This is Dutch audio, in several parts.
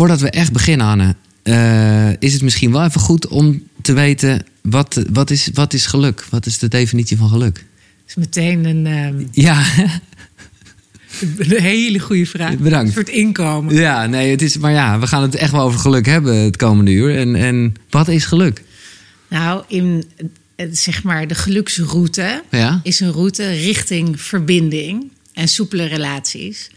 voordat we echt beginnen, Anne, eh, is het misschien wel even goed om te weten wat, wat, is, wat is geluk? Wat is de definitie van geluk? Dat is meteen een, ehm, Ja, een hele goede vraag. Bedankt. Voor het inkomen. ja, nee, het is, maar ja, we gaan het echt wel over geluk hebben het komende uur. En, en wat is geluk? Nou, in eh, zeg maar de geluksroute Ja? is een route richting verbinding en soepele relaties.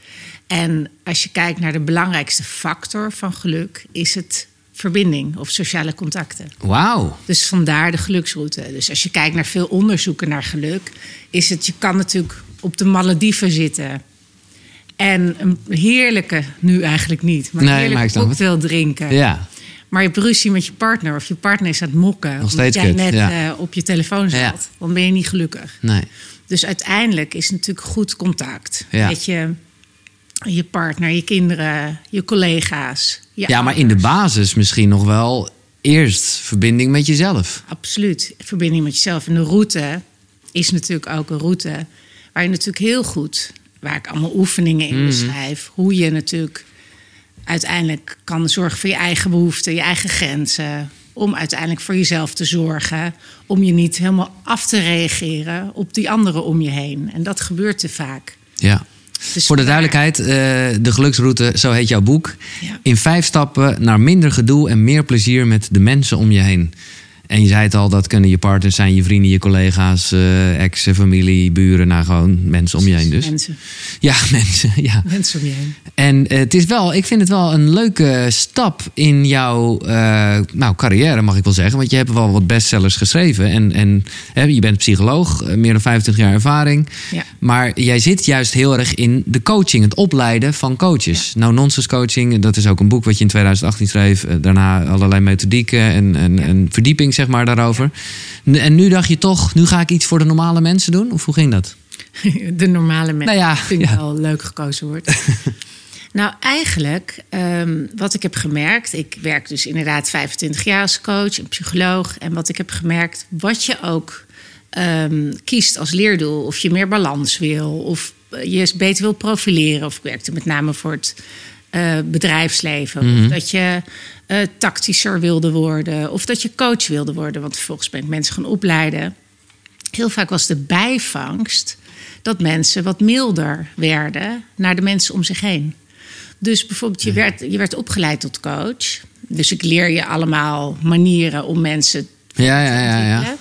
En als je kijkt naar de belangrijkste factor van geluk, is het verbinding of sociale contacten. Wauw. Dus vandaar de geluksroute. Dus als je kijkt naar veel onderzoeken naar geluk, is het, je kan natuurlijk op de Malediven zitten. En een heerlijke, nu eigenlijk niet, maar Nee, een ik heerlijke cocktail drinken. Ja. Maar je hebt ruzie met je partner of je partner is aan het mokken. omdat steeds jij kut, net ja. eh, op je telefoon zat. Ja. Dan ben je niet gelukkig. Nee. Dus uiteindelijk is natuurlijk goed contact. Ja. Met je, je partner, je kinderen, je collega's. Je Ja, maar in de basis misschien nog wel eerst verbinding met jezelf. Absoluut. Verbinding met jezelf. En de route is natuurlijk ook een route waar je natuurlijk heel goed, waar ik allemaal oefeningen Mhm. in beschrijf, hoe je natuurlijk uiteindelijk kan zorgen voor je eigen behoeften, je eigen grenzen. Om uiteindelijk voor jezelf te zorgen. Om je niet helemaal af te reageren op die anderen om je heen. En dat gebeurt te vaak. Ja. Voor de duidelijkheid, eh, de geluksroute, zo heet jouw boek. Ja. In vijf stappen naar minder gedoe en meer plezier met de mensen om je heen. En je zei het al, dat kunnen je partners zijn, je vrienden, je collega's, eh exen, familie, buren, nou gewoon mensen om je heen dus. Mensen, Ja, mensen, ja. mensen om je heen. En eh, het is wel, ik vind het wel een leuke stap in jouw eh, nou, carrière, mag ik wel zeggen. Want je hebt wel wat bestsellers geschreven. En, en hè, je bent psycholoog, meer dan 25 jaar ervaring. Ja. Maar jij zit juist heel erg in de coaching, het opleiden van coaches. Nou, nonsense coaching, dat is ook een boek wat je in 2018 schreef. Daarna allerlei methodieken en, en, en verdieping, zeg maar, daarover. En nu dacht je toch, nu ga ik iets voor de normale mensen doen? Of hoe ging dat? De normale mensen. Nou ja, vind ik ja. wel leuk gekozen wordt. nou, eigenlijk, ehm, wat ik heb gemerkt... Ik werk dus inderdaad 25 jaar als coach en psycholoog. En wat ik heb gemerkt, wat je ook ehm, kiest als leerdoel... of je meer balans wil, of je je beter wil profileren... of ik werkte met name voor het eh, bedrijfsleven... of dat je eh, tactischer wilde worden... of dat je coach wilde worden. Want vervolgens ben ik mensen gaan opleiden heel vaak was de bijvangst dat mensen wat milder werden naar de mensen om zich heen. Dus bijvoorbeeld, je werd, je werd opgeleid tot coach. Dus ik leer je allemaal manieren om mensen te Ja, ja, ja. ja.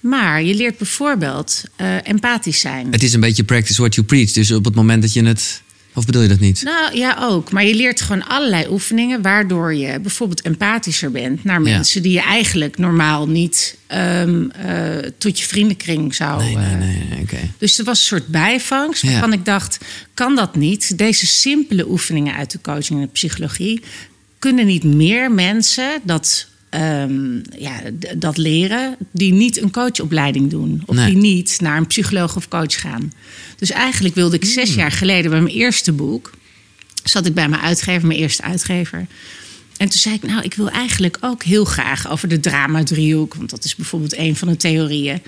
Maar je leert bijvoorbeeld eh, empathisch zijn. Het is een beetje practice what you preach. Dus op het moment dat je het. Of bedoel je dat niet? Nou ja, ook. Maar je leert gewoon allerlei oefeningen waardoor je bijvoorbeeld empathischer bent naar Ja. mensen die je eigenlijk normaal niet ehm, eh, tot je vriendenkring zou. Nee, nee, eh, nee. nee, Oké. Dus er was een soort bijvangst Ja. waarvan ik dacht... kan dat niet? Deze simpele oefeningen uit de coaching en de psychologie... kunnen niet meer mensen dat, ehm, ja, dat leren... die niet een coachopleiding doen. Of Nee. die niet naar een psycholoog of coach gaan. Dus eigenlijk wilde ik Hmm. zes jaar geleden bij mijn eerste boek... zat ik bij mijn uitgever, mijn eerste uitgever... En toen zei ik, nou, ik wil eigenlijk ook heel graag over de drama-driehoek... want dat is bijvoorbeeld een van de theorieën...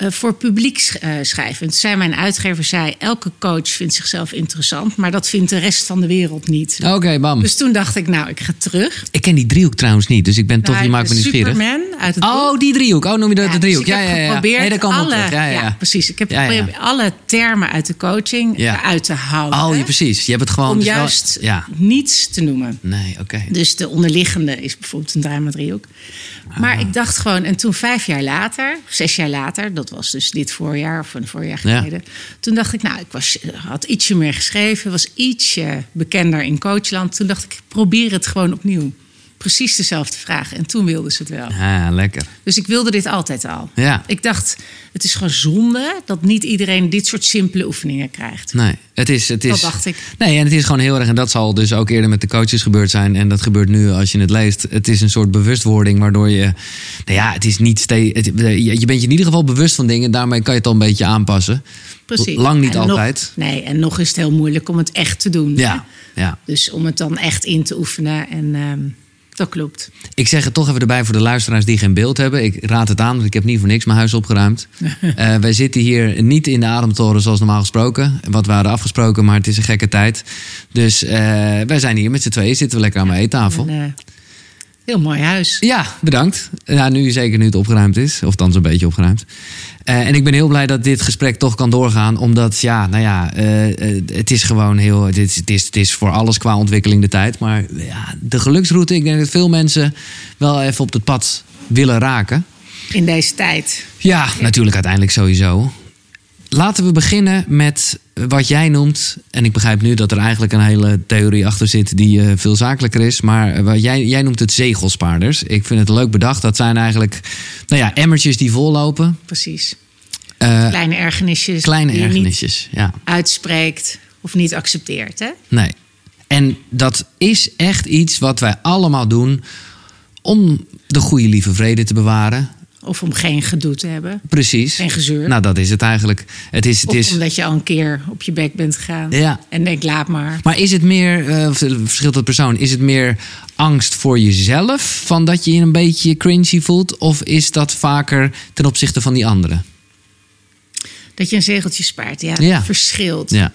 eh, voor publiek eh, schrijven. Zei mijn uitgever, zei, elke coach vindt zichzelf interessant... maar dat vindt de rest van de wereld niet. Oké, bam. Dus toen dacht ik, nou, ik ga terug. Ik ken die driehoek trouwens niet, dus ik ben toch, je maakt me nieuwsgierig. Superman uit het. Oh, die driehoek. Oh, noem je dat de dus driehoek? ik Ja, heb ja, ja. geprobeerd Nee, op alle, terug. Ja, ja, ja. precies. Ik heb geprobeerd alle termen uit de coaching eruit te houden. Oh, ja, precies. Je hebt het gewoon. Om dus juist Ja. niets te noemen. Nee, oké. Dus de onderliggende is bijvoorbeeld een drama-driehoek. Maar Ah. ik dacht gewoon, en toen vijf jaar later, zes jaar later, dat was dus dit voorjaar of een voorjaar Ja. geleden. Toen dacht ik, nou, ik was, had ietsje meer geschreven, was ietsje bekender in coachland. Toen dacht ik probeer het gewoon opnieuw. Precies dezelfde vraag. En toen wilden ze het wel. Ah, lekker. Dus ik wilde dit altijd al. Ja. Ik dacht, het is gewoon zonde dat niet iedereen dit soort simpele oefeningen krijgt. Nee, het is, het is. Dat dacht ik. Nee, en het is gewoon heel erg. En dat zal dus ook eerder met de coaches gebeurd zijn. En dat gebeurt nu als je het leest. Het is een soort bewustwording waardoor je. Nou ja, het is niet steeds. Je bent je in ieder geval bewust van dingen. Daarmee kan je het al een beetje aanpassen. Precies. Lang niet En nog- altijd. nee, en nog is het heel moeilijk om het echt te doen. Ja, hè? ja. Dus om het dan echt in te oefenen. En, ehm, Dat klopt. Ik zeg het toch even erbij voor de luisteraars die geen beeld hebben. Ik raad het aan, want ik heb niet voor niks mijn huis opgeruimd. uh, wij zitten hier niet in de ademtoren zoals normaal gesproken. Wat we hadden afgesproken, maar het is een gekke tijd. Dus uh, wij zijn hier met z'n tweeën, zitten we lekker aan mijn eettafel. En, uh, heel mooi huis. Ja, bedankt. Ja, nu zeker nu het opgeruimd is. Of dan zo'n beetje opgeruimd. Uh, en ik ben heel blij dat dit gesprek toch kan doorgaan. Omdat, ja, nou ja, uh, uh, het is gewoon heel... Het is, het, is, het is voor alles qua ontwikkeling de tijd. Maar ja, de geluksroute, ik denk dat veel mensen wel even op het pad willen raken. In deze tijd. Ja, ja. natuurlijk uiteindelijk sowieso. Laten we beginnen met wat jij noemt. En ik begrijp nu dat er eigenlijk een hele theorie achter zit die uh, veel zakelijker is. Maar wat jij, jij noemt het zegelspaarders. Ik vind het leuk bedacht. Dat zijn eigenlijk nou ja, emmertjes die vollopen. Precies. Uh, kleine ergernisjes. Kleine die ergernisjes, je ja. Uitspreekt of niet accepteert. Hè? Nee. En dat is echt iets wat wij allemaal doen om de goede lieve vrede te bewaren. Of om geen gedoe te hebben. Precies. Geen gezeur. Nou, dat is het eigenlijk. Het is, het of is... omdat je al een keer op je bek bent gegaan. Ja. En denk, laat maar. Maar is het meer, uh, verschilt het persoon, is het meer angst voor jezelf? Van dat je je een beetje cringy voelt? Of is dat vaker ten opzichte van die anderen? Dat je een zegeltje spaart, ja. Ja. Verschilt. Ja.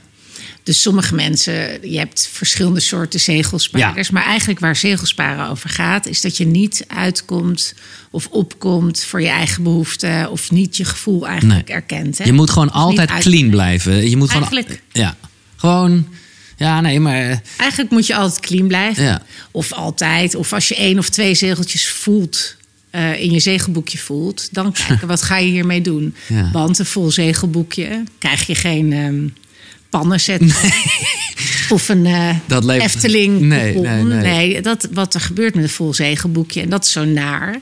Dus sommige mensen, je hebt verschillende soorten zegelsparers. Ja. Maar eigenlijk waar zegelsparen over gaat, is dat je niet uitkomt of opkomt voor je eigen behoeften. Of niet je gevoel eigenlijk Nee. erkent. Hè? Je moet gewoon Of altijd clean blijven. Je moet gewoon, Eigenlijk- ja, gewoon. Ja, nee, maar. Eigenlijk moet je altijd clean blijven. Ja. Of altijd. Of als je één of twee zegeltjes voelt. eh, in je zegelboekje voelt, dan kijken wat ga je hiermee doen. Ja. Want een vol zegelboekje krijg je geen ehm pannenset of een eh, Dat Efteling Nee, nee, nee. dat, wat er gebeurt met een vol zegelboekje, en dat is zo naar,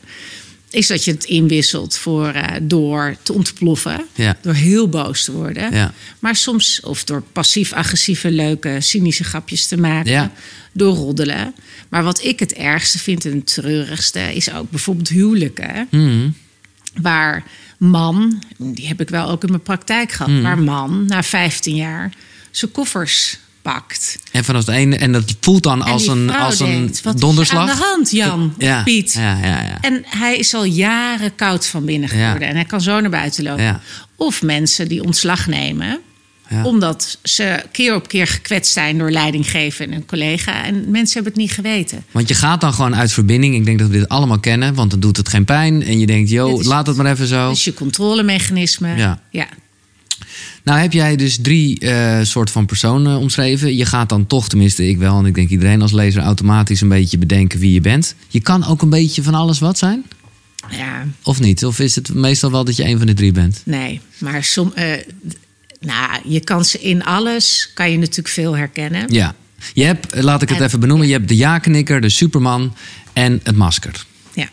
is dat je het inwisselt voor, eh, door te ontploffen. Ja. Door heel boos te worden. Ja. Maar soms, of door passief-agressieve, leuke, cynische grapjes te maken. Ja. Door roddelen. Maar wat ik het ergste vind en het treurigste is ook bijvoorbeeld huwelijken. mhm. Waar man, die heb ik wel ook in mijn praktijk gehad, Hmm. waar man na 15 jaar zijn koffers pakt. En vanaf het ene. En dat voelt dan als een, als een denkt, donderslag. Is er aan de hand, Jan? Ja, Piet. Ja, ja, ja. En hij is al jaren koud van binnen geworden. En hij kan zo naar buiten lopen. Of mensen die ontslag nemen. Ja. Omdat ze keer op keer gekwetst zijn door leidinggever en een collega. En mensen hebben het niet geweten. Want je gaat dan gewoon uit verbinding. Ik denk dat we dit allemaal kennen, want dan doet het geen pijn. En je denkt, is- laat het maar even zo. Dus je controlemechanisme. Ja. ja. Nou heb jij dus drie eh soort van personen omschreven. Je gaat dan toch, tenminste ik wel, en ik denk iedereen als lezer, automatisch een beetje bedenken wie je bent. Je kan ook een beetje van alles wat zijn, Ja, of niet? Of is het meestal wel dat je een van de drie bent? nee. Maar som, eh, nou, je kan ze in alles, kan je natuurlijk veel herkennen. Ja. Je hebt, laat ik het En- even benoemen, je hebt de ja-knikker, de superman en het masker. Ja.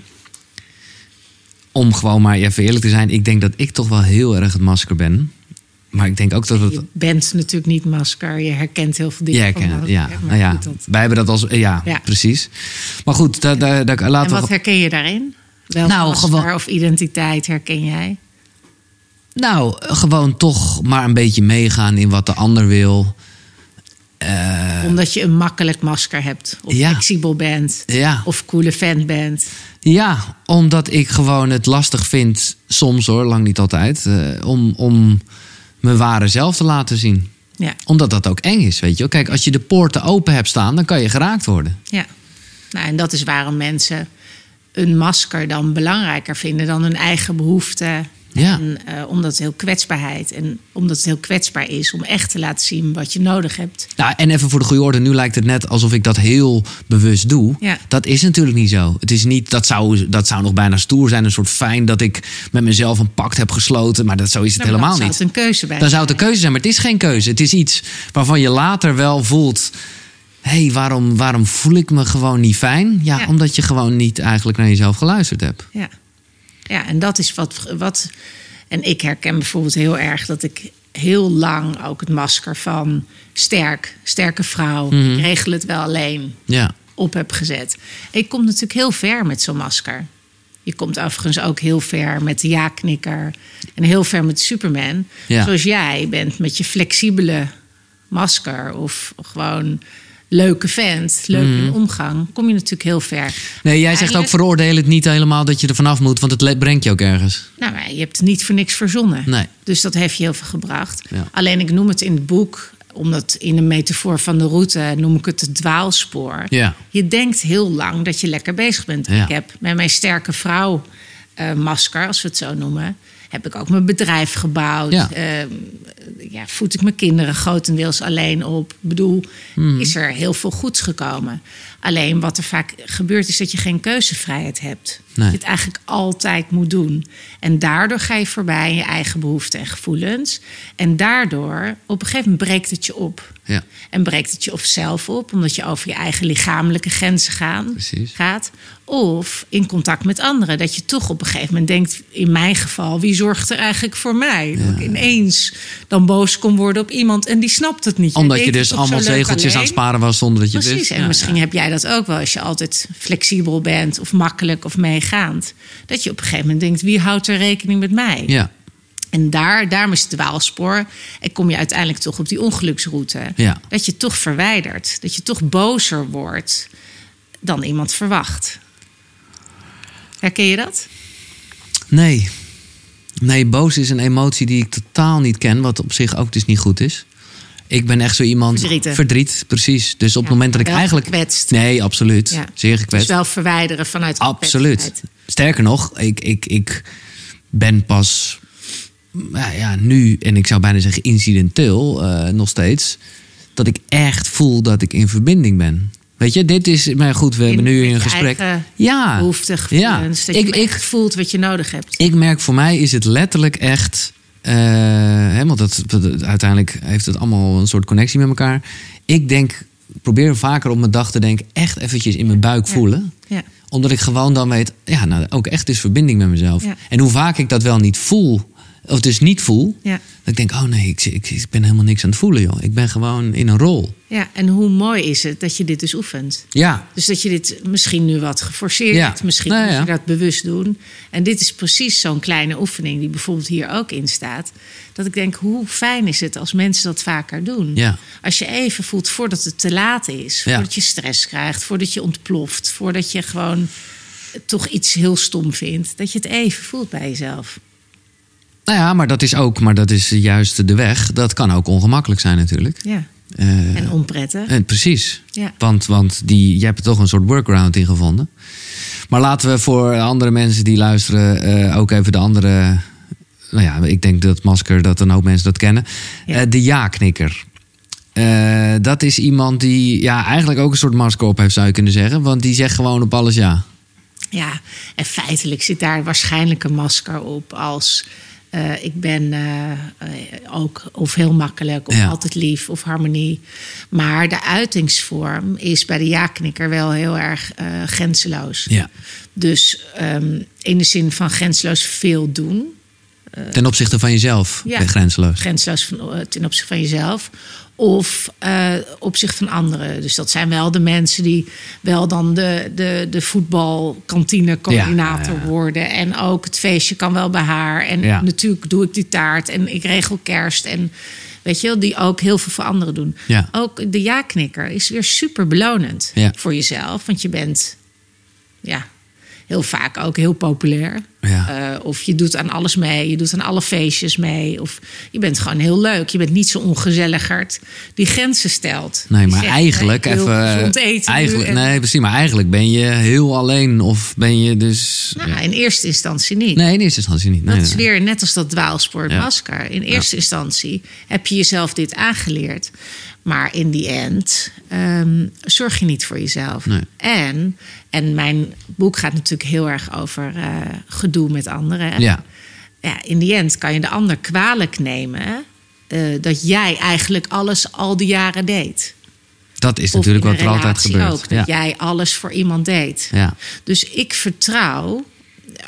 Om gewoon maar even eerlijk te zijn, ik denk dat ik toch wel heel erg het masker ben. Maar ik denk ook dat het... Je bent natuurlijk niet masker. Je herkent heel veel dingen. Ja, ik van Ja, nou ja. dat- wij hebben dat als... Ja, Ja. precies. Maar goed, daar, daar, daar, En wat we... herken je daarin? Welke Nou, gewoon- of identiteit herken jij? Nou, gewoon toch maar een beetje meegaan in wat de ander wil. Eh, Omdat je een makkelijk masker hebt. Of Ja. flexibel bent. ja. Of coole vent bent. ja, omdat ik gewoon het lastig vind, soms hoor, lang niet altijd, eh, om, om mijn ware zelf te laten zien. Ja, Omdat dat ook eng is, weet je. Kijk, als je de poorten open hebt staan, dan kan je geraakt worden. ja. Nou, en dat is waarom mensen een masker dan belangrijker vinden dan hun eigen behoeften. Ja. En, eh, omdat het heel kwetsbaarheid. En omdat het heel kwetsbaar is om echt te laten zien wat je nodig hebt. Nou, en even voor de goede orde, nu lijkt het net alsof ik dat heel bewust doe. Ja. Dat is natuurlijk niet zo. Het is niet, dat zou, dat zou nog bijna stoer zijn, een soort fijn dat ik met mezelf een pact heb gesloten. Maar dat, zo is het Nou, helemaal dan niet. zou het een keuze bij Dan zou het een keuze zijn, maar het is geen keuze. Het is iets waarvan je later wel voelt. Hé, hey, waarom, waarom voel ik me gewoon niet fijn? Ja, Ja. omdat je gewoon niet eigenlijk naar jezelf geluisterd hebt. Ja. Ja, en dat is wat, wat. En ik herken bijvoorbeeld heel erg dat ik heel lang ook het masker van sterk, sterke vrouw, Mhm. ik regel het wel alleen, Ja, op heb gezet. Ik kom natuurlijk heel ver met zo'n masker. Je komt overigens ook heel ver met de ja-knikker en heel ver met Superman. Ja. Zoals jij bent met je flexibele masker of gewoon leuke vent, leuk in omgang, kom je natuurlijk heel ver. Nee, jij zegt ook veroordeel het niet helemaal dat je er vanaf moet, want het brengt je ook ergens. Nou, je hebt het niet voor niks verzonnen. Nee. Dus dat heeft je heel veel gebracht. Ja. Alleen ik noem het in het boek, omdat in de metafoor van de route noem ik het het dwaalspoor. Ja. Je denkt heel lang dat je lekker bezig bent. Ja. Ik heb met mijn sterke vrouw eh, masker, als we het zo noemen, heb ik ook mijn bedrijf gebouwd. Ja. Ehm, ja, voed ik mijn kinderen grotendeels alleen op. Ik bedoel, Hmm. is er heel veel goeds gekomen. Alleen wat er vaak gebeurt is dat je geen keuzevrijheid hebt. Nee. Dat je het eigenlijk altijd moet doen. En daardoor ga je voorbij aan je eigen behoeften en gevoelens. En daardoor, op een gegeven moment breekt het je op. Ja. En breekt het je of zelf op, omdat je over je eigen lichamelijke grenzen gaan, Precies. gaat. Of in contact met anderen. Dat je toch op een gegeven moment denkt, in mijn geval, wie zorgt er eigenlijk voor mij? Dat ik ineens dan boos kon worden op iemand en die snapt het niet. Omdat je dus allemaal zegeltjes aan het sparen was zonder dat je Precies, wist. en misschien heb jij dat ook wel als je altijd flexibel bent of makkelijk of meegaand. Dat je op een gegeven moment denkt, wie houdt er rekening met mij? Ja, En daar, daarom is het dwaalspoor. En kom je uiteindelijk toch op die ongeluksroute. Ja. Dat je toch verwijdert. Dat je toch bozer wordt dan iemand verwacht. Herken je dat? nee. Nee, boos is een emotie die ik totaal niet ken, wat op zich ook dus niet goed is. Ik ben echt zo iemand. Verdrieten. Verdriet, precies. Dus op het moment dat ik eigenlijk. gekwetst. Nee, absoluut. Ja. Zeer Dus gekwetst. wel verwijderen vanuit Absoluut. Sterker nog, ik, ik, ik ben pas nou ja, nu, en ik zou bijna zeggen incidenteel eh, nog steeds, dat ik echt voel dat ik in verbinding ben. Weet je, dit is, maar goed, we hebben nu een gesprek. Ja, gevoelens. Dat Ik- je ik- voelt wat je nodig hebt. ik merk voor mij is het letterlijk echt. eh, hè, want dat, dat- uiteindelijk heeft het allemaal een soort connectie met elkaar. Ik denk, probeer vaker op mijn dag te denken, echt eventjes in mijn buik Ja. voelen Ja. omdat ik gewoon dan weet, ja, nou ook echt is verbinding met mezelf. Ja. En hoe vaak ik dat wel niet voel, of dus niet voel, Ja. dat ik denk, oh nee, ik, ik, ik ben helemaal niks aan het voelen, joh. Ik ben gewoon in een rol. ja, en hoe mooi is het dat je dit dus oefent. Ja, Dus dat je dit misschien nu wat geforceerd, Ja. misschien Nou moet ja. je dat bewust doen. En dit is precies zo'n kleine oefening die bijvoorbeeld hier ook in staat. Dat ik denk, hoe fijn is het als mensen dat vaker doen? Ja. Als je even voelt voordat het te laat is, voordat je stress krijgt, voordat je ontploft, voordat je gewoon toch iets heel stom vindt, dat je het even voelt bij jezelf. Nou ja, maar dat is ook, maar dat is juist de weg. Dat kan ook ongemakkelijk zijn natuurlijk. Ja. Eh, En onprettig. en precies. Ja. Want, want die, je hebt er toch een soort workaround in gevonden. Maar laten we voor andere mensen die luisteren eh, ook even de andere. Nou ja, ik denk dat masker, dat een hoop mensen dat kennen. Ja. Eh, de ja-knikker. Eh, dat is iemand die ja, eigenlijk ook een soort masker op heeft, zou je kunnen zeggen. Want die zegt gewoon op alles ja. Ja, en feitelijk zit daar waarschijnlijk een masker op als eh, ik ben eh, ook of heel makkelijk of Ja. altijd lief of harmonie. Maar de uitingsvorm is bij de ja-knikker wel heel erg eh grenzeloos. ja. Dus ehm, in de zin van grenzeloos veel doen. Ten opzichte van jezelf, Ja. grenzeloos. Grenzeloos van, ten opzichte van jezelf. Of eh opzichte van anderen. Dus dat zijn wel de mensen die wel dan de, de, de voetbalkantinecoördinator Ja, ja, ja. worden. En ook het feestje kan wel bij haar. En Ja. natuurlijk doe ik die taart. En ik regel kerst. En weet je wel, die ook heel veel voor anderen doen. Ja. Ook de ja-knikker is weer super belonend voor jezelf. Want je bent ja, heel vaak ook heel populair. Ja. Eh, of je doet aan alles mee. Je doet aan alle feestjes mee. Of je bent gewoon heel leuk. Je bent niet zo ongezelligerd die grenzen stelt. Nee, maar zegt, eigenlijk nee, even. eten nu eigenlijk, en- nee, precies. Maar eigenlijk ben je heel alleen. Of ben je dus. Nou, ja. in eerste instantie niet. Nee, in eerste instantie niet. Nee, dat is nee. weer net als dat dwaalspoor Ja. masker. In eerste instantie heb je jezelf dit aangeleerd. Maar in die end ehm, zorg je niet voor jezelf. En, en mijn boek gaat natuurlijk heel erg over eh, gedoe met anderen. Ja. ja, in die end kan je de ander kwalijk nemen... eh, dat jij eigenlijk alles al die jaren deed. Dat is Of natuurlijk wat er altijd gebeurt. ook, dat ja. jij alles voor iemand deed. Ja. Dus ik vertrouw,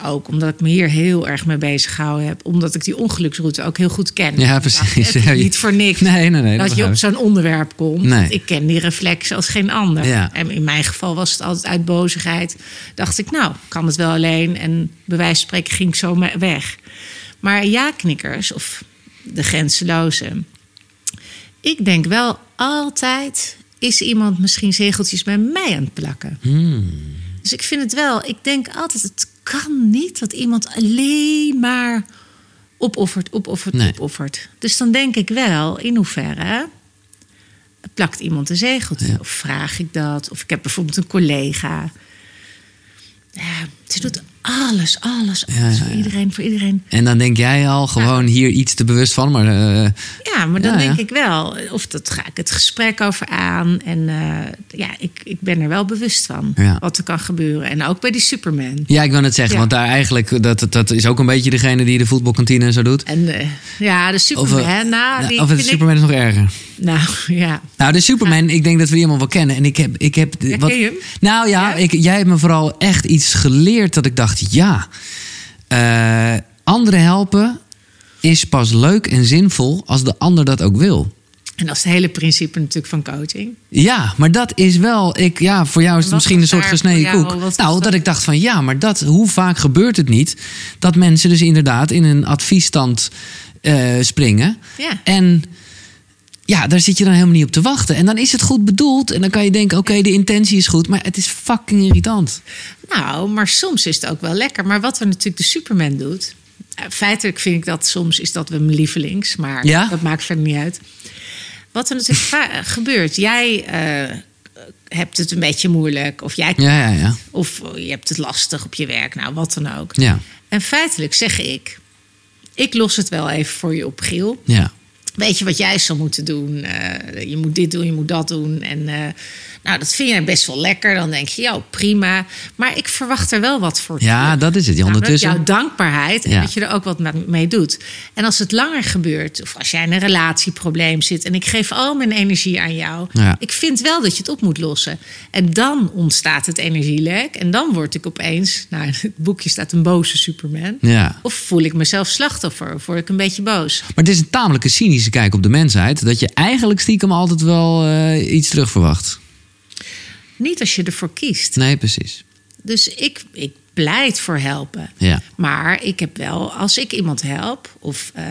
ook omdat ik me hier heel erg mee bezig gehouden heb, omdat ik die ongeluksroute ook heel goed ken. Ja, precies. Ja, niet voor niks Nee, nee, nee, dat dat je op zo'n onderwerp komt. Nee. Ik ken die reflex als geen ander. Ja. En in mijn geval was het altijd uit bozigheid. Dacht ik, nou, kan het wel alleen. En bij wijze van spreken ging ik zo weg. Maar ja-knikkers, of de grenzeloze. Ik denk wel altijd is iemand misschien zegeltjes bij mij aan het plakken? Hmm. Dus ik vind het wel, ik denk altijd, het kan niet dat iemand alleen maar opoffert, opoffert, Nee. opoffert. Dus dan denk ik wel, in hoeverre plakt iemand een zegeltje? Ja. Of vraag ik dat? Of ik heb bijvoorbeeld een collega. Ja, ze doet alles, alles, alles Ja, voor iedereen, voor iedereen. En dan denk jij al gewoon hier iets te bewust van. Maar eh, Ja, maar dan denk ik wel, of dat ga ik het gesprek over aan. En eh, ja, ik, ik ben er wel bewust van wat er kan gebeuren. En ook bij die Superman. ja, ik wil het zeggen. Want daar eigenlijk, dat, dat is ook een beetje degene die de voetbalkantine en zo doet. En eh, ja, de Of, Superman, nou, die of het vind Superman is nog erger. Nou, ja. Nou, de Superman, ik denk dat we die allemaal wel kennen. En ik heb. Ik heb Ja, wat, ken je hem? Nou ja, Ja? Ik, jij hebt me vooral echt iets geleerd dat ik dacht: ja, eh, anderen helpen is pas leuk en zinvol als de ander dat ook wil. En dat is het hele principe natuurlijk van coaching. Ja, maar dat is wel. Ik, ja, voor jou is het misschien een soort gesneden jou? koek. Nou, dat? dat ik dacht van ja, maar dat, hoe vaak gebeurt het niet dat mensen dus inderdaad in een adviesstand eh, springen. Ja. En ja, daar zit je dan helemaal niet op te wachten. En dan is het goed bedoeld. En dan kan je denken, oké, de intentie is goed. Maar het is fucking irritant. Nou, maar soms is het ook wel lekker. Maar wat er natuurlijk de Superman doet... eh, Feitelijk vind ik dat soms is dat mijn lievelings. Maar Ja? dat maakt verder niet uit. Wat er natuurlijk gebeurt. Jij eh, hebt het een beetje moeilijk. Of jij Ja, ja, ja. Of je hebt het lastig op je werk, nou wat dan ook. Ja, En feitelijk zeg ik, ik los het wel even voor je op Giel. ja. Weet je wat jij zou moeten doen? Eh, je moet dit doen, je moet dat doen. En eh, nou, dat vind je best wel lekker. Dan denk je, ja, prima. Maar ik verwacht er wel wat voor. Ja, dat is het. Ja, Namelijk ondertussen. jouw dankbaarheid en Ja. dat je er ook wat me- mee doet. En als het langer gebeurt, of als jij in een relatieprobleem zit en ik geef al mijn energie aan jou, Ja. ik vind wel dat je het op moet lossen. En dan ontstaat het energielek en dan word ik opeens, nou, in het boekje staat een boze Superman. Ja. Of voel ik mezelf slachtoffer, of word ik een beetje boos. Maar het is een tamelijke cynische kijk op de mensheid. Dat je eigenlijk stiekem altijd wel eh, iets terug verwacht. Niet als je ervoor kiest. Nee, precies. Dus ik, ik pleit voor helpen. Ja. Maar ik heb wel, als ik iemand help, of, eh,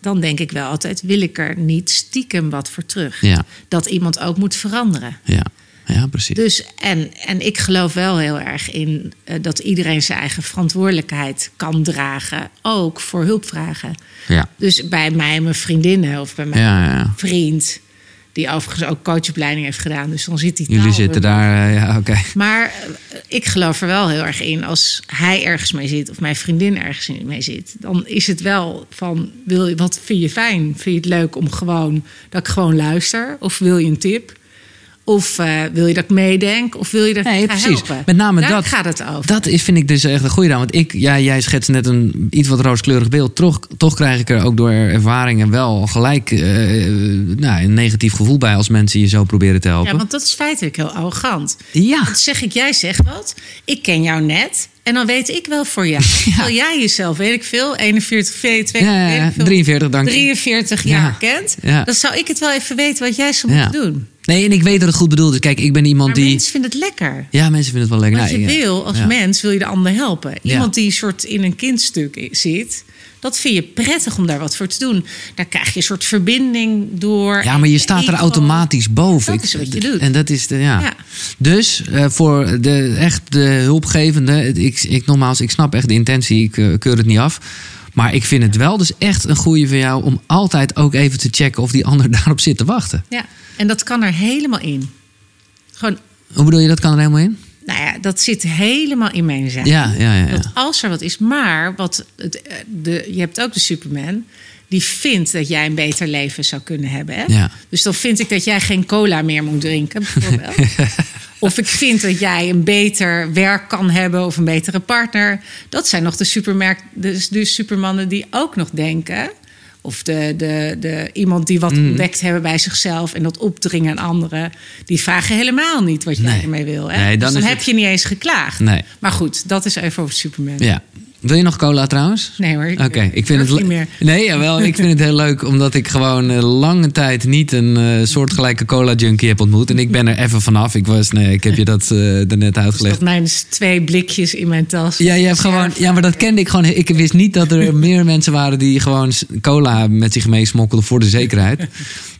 dan denk ik wel altijd: wil ik er niet stiekem wat voor terug? Ja. Dat iemand ook moet veranderen. Ja, ja precies. Dus, en, en ik geloof wel heel erg in eh, dat iedereen zijn eigen verantwoordelijkheid kan dragen, ook voor hulpvragen. Ja. Dus bij mij, mijn vriendinnen of bij mijn Ja, ja, ja. vriend, die overigens ook coachopleiding heeft gedaan, dus dan zit die Jullie zitten daar, eh, ja, oké. maar eh, ik geloof er wel heel erg in. Als hij ergens mee zit of mijn vriendin ergens mee zit, dan is het wel van: wil je, wat vind je fijn? Vind je het leuk om gewoon dat ik gewoon luister? Of wil je een tip? Of eh, wil je dat ik meedenk? Of wil je dat Nee, precies. helpen? Met name Daar dat. gaat het over. Dat is, vind ik dus echt een goede aan. Want ik, ja, jij schetst net een iets wat rooskleurig beeld. Toch, toch krijg ik er ook door ervaringen wel gelijk eh, nou, een negatief gevoel bij als mensen je zo proberen te helpen. ja, want dat is feitelijk heel arrogant. Ja, zeg ik, jij zegt wat. Ik ken jou net. En dan weet ik wel voor jou. Terwijl jij jezelf, weet ik veel, 41, 42, Ja, ja, ja. weet ik veel, 43, dank je. 43 Ja. jaar kent. Ja. Dan zou ik het wel even weten wat jij zou Ja. moeten doen. Nee, en ik weet dat het goed bedoeld is. Kijk, ik ben iemand Maar die. mensen vinden het lekker. Ja, mensen vinden het wel lekker. Want je Nou, ja. wil, als Ja. mens, wil je de ander helpen. Iemand die soort in een kindstuk zit... dat vind je prettig om daar wat voor te doen. Daar krijg je een soort verbinding door. Ja, maar je staat er automatisch boven. Dat is wat je doet. En dat is de, ja. Ja. Dus eh, voor de echt de hulpgevende, ik, ik nogmaals, ik snap echt de intentie, ik eh, keur het niet af. Maar ik vind het wel dus echt een goede van jou om altijd ook even te checken of die ander daarop zit te wachten. Ja, en dat kan er helemaal in. Gewoon, Hoe bedoel je, dat kan er helemaal in? nou ja, dat zit helemaal in mijn zijn. Ja, ja, ja. ja. Dat als er wat is, maar wat het, eh, de, je hebt ook de Superman. Die vindt dat jij een beter leven zou kunnen hebben. Hè? Ja. Dus dan vind ik dat jij geen cola meer moet drinken, bijvoorbeeld. of ik vind dat jij een beter werk kan hebben of een betere partner. Dat zijn nog de, supermerk, de, de supermannen die ook nog denken. Of de, de, de, iemand die Mm. wat ontdekt hebben bij zichzelf en dat opdringen aan anderen. Die vragen helemaal niet wat jij Nee. ermee wil. Hè? Nee, dan dus dan heb het- je niet eens geklaagd. Nee. Maar goed, dat is even over Superman. Ja. Wil je nog cola trouwens? Nee hoor. Oké, ik vind het niet meer. Nee, jawel, ik vind het heel leuk omdat ik gewoon eh, lange tijd niet een eh, soortgelijke cola junkie heb ontmoet. En ik ben er even vanaf. Ik was, nee, ik heb je dat er net uitgelegd. Dat mijn dus twee blikjes in mijn tas. Ja, je hebt gewoon, ja, maar dat kende ik gewoon. Ik wist niet dat er meer mensen waren die gewoon cola met zich meesmokkelden voor de zekerheid.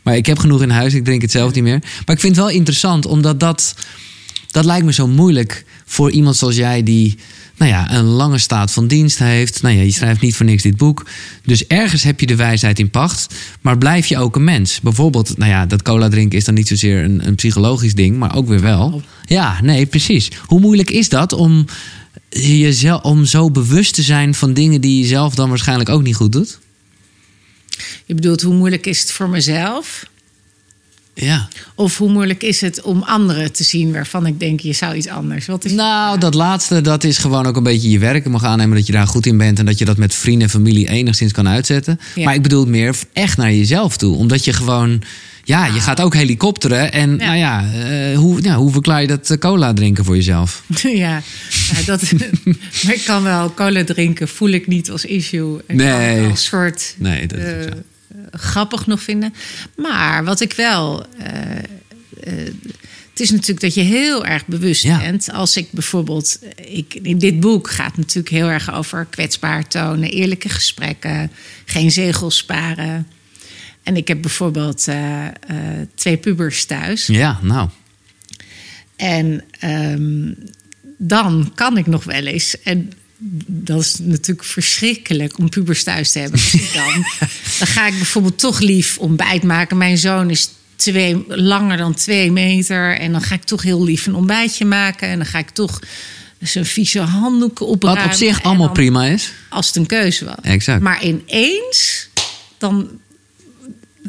Maar ik heb genoeg in huis, ik drink het zelf niet meer. Maar ik vind het wel interessant, omdat dat, dat lijkt me zo moeilijk voor iemand zoals jij die nou ja, een lange staat van dienst heeft. Nou ja, je schrijft niet voor niks dit boek. Dus ergens heb je de wijsheid in pacht, maar blijf je ook een mens. Bijvoorbeeld, nou ja, dat cola drinken is dan niet zozeer een, een psychologisch ding, maar ook weer wel. Ja, nee, precies. Hoe moeilijk is dat om jezelf, om zo bewust te zijn van dingen die je zelf dan waarschijnlijk ook niet goed doet? Je bedoelt, hoe moeilijk is het voor mezelf? Ja. Of hoe moeilijk is het om anderen te zien waarvan ik denk, je zou iets anders? Wat is Nou, dat laatste, dat is gewoon ook een beetje je werk. Je mag aannemen dat je daar goed in bent en dat je dat met vrienden en familie enigszins kan uitzetten. Ja. Maar ik bedoel het meer echt naar jezelf toe. Omdat je gewoon, ja, je gaat ook helikopteren. En Ja. nou ja, eh, hoe, ja, hoe verklaar je dat eh, cola drinken voor jezelf? Ja, ja, dat, maar ik kan wel cola drinken, voel ik niet als issue. Ik Nee. als soort Nee, dat is eh, zo. Grappig nog vinden. Maar wat ik wel. eh, eh, het is natuurlijk dat je heel erg bewust Ja. bent. Als ik bijvoorbeeld. Ik, in dit boek gaat natuurlijk heel erg over kwetsbaar tonen, eerlijke gesprekken, geen zegels sparen. En ik heb bijvoorbeeld eh, twee pubers thuis. Ja, nou. En ehm, dan kan ik nog wel eens. En dat is natuurlijk verschrikkelijk om pubers thuis te hebben. Dus dan, dan ga ik bijvoorbeeld toch lief ontbijt maken. Mijn zoon is twee, langer dan twee meter. En dan ga ik toch heel lief een ontbijtje maken. En dan ga ik toch zijn vieze handdoeken Wat opruimen. op zich allemaal dan- prima is. Als het een keuze was. Exact. Maar ineens, dan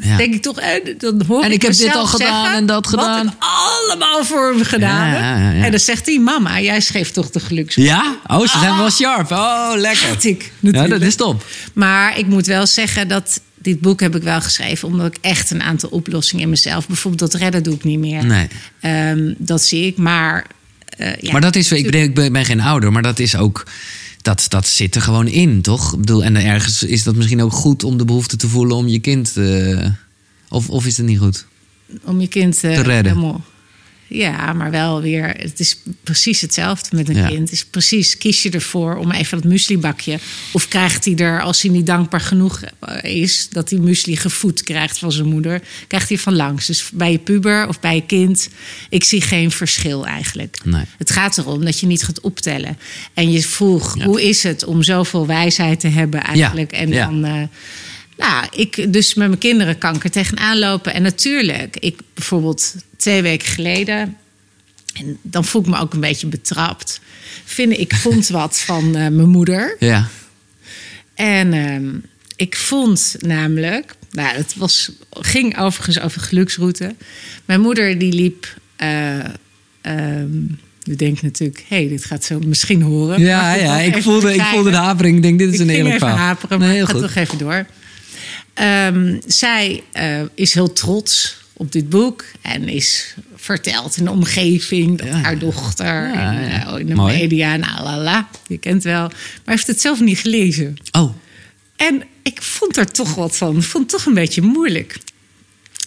Ja. denk ik toch, eh, dan hoor En ik heb dit al gedaan zeggen, en dat gedaan. Wat ik allemaal voor hem gedaan Ja. En dan zegt hij, mama, jij schreef toch de geluks. Ja? Oh, ze zijn wel sharp. Oh, lekker. Ik Ja, dat is top. Maar ik moet wel zeggen dat dit boek heb ik wel geschreven... omdat ik echt een aantal oplossingen in mezelf... bijvoorbeeld dat redden doe ik niet meer. Nee. Ehm, dat zie ik, maar... eh, ja, maar dat is, ik ben, ik ben ben geen ouder, maar dat is ook. Dat, dat zit er gewoon in, toch? Ik bedoel, en ergens is dat misschien ook goed om de behoefte te voelen om je kind. eh, of, of is het niet goed? om je kind eh, Te redden. helemaal- Ja, maar wel weer. Het is precies hetzelfde met een Ja. kind. Het is precies, kies je ervoor om even dat mueslibakje. Of krijgt hij er, als hij niet dankbaar genoeg is, dat hij muesli gevoed krijgt van zijn moeder, krijgt hij van langs. Dus bij je puber of bij je kind, ik zie geen verschil eigenlijk. Nee. Het gaat erom dat je niet gaat optellen. En je vroeg, Ja. hoe is het om zoveel wijsheid te hebben eigenlijk? En dan. eh, nou, ik dus met mijn kinderen kan ik er tegenaan lopen. En natuurlijk, ik bijvoorbeeld twee weken geleden... en dan voel ik me ook een beetje betrapt... vind ik vond wat van eh, mijn moeder. Ja. En ehm, ik vond namelijk... Nou, het was, ging overigens over geluksroute. Mijn moeder die liep... eh ehm, je denkt natuurlijk, hé, hey, dit gaat ze misschien horen. Ja, ja ik voelde, ik voelde de hapering. Ik denk, dit is Ik een eerlijk even verhaal. haperen, Nee, maar heel ik ga goed. toch even door. Ehm, zij eh, is heel trots op dit boek en is verteld in de omgeving dat Ja, haar dochter Ja, en, eh, in de Mooi. media, nou la la, je kent wel, maar heeft het zelf niet gelezen. Oh, En ik vond er toch wat van, vond het toch een beetje moeilijk.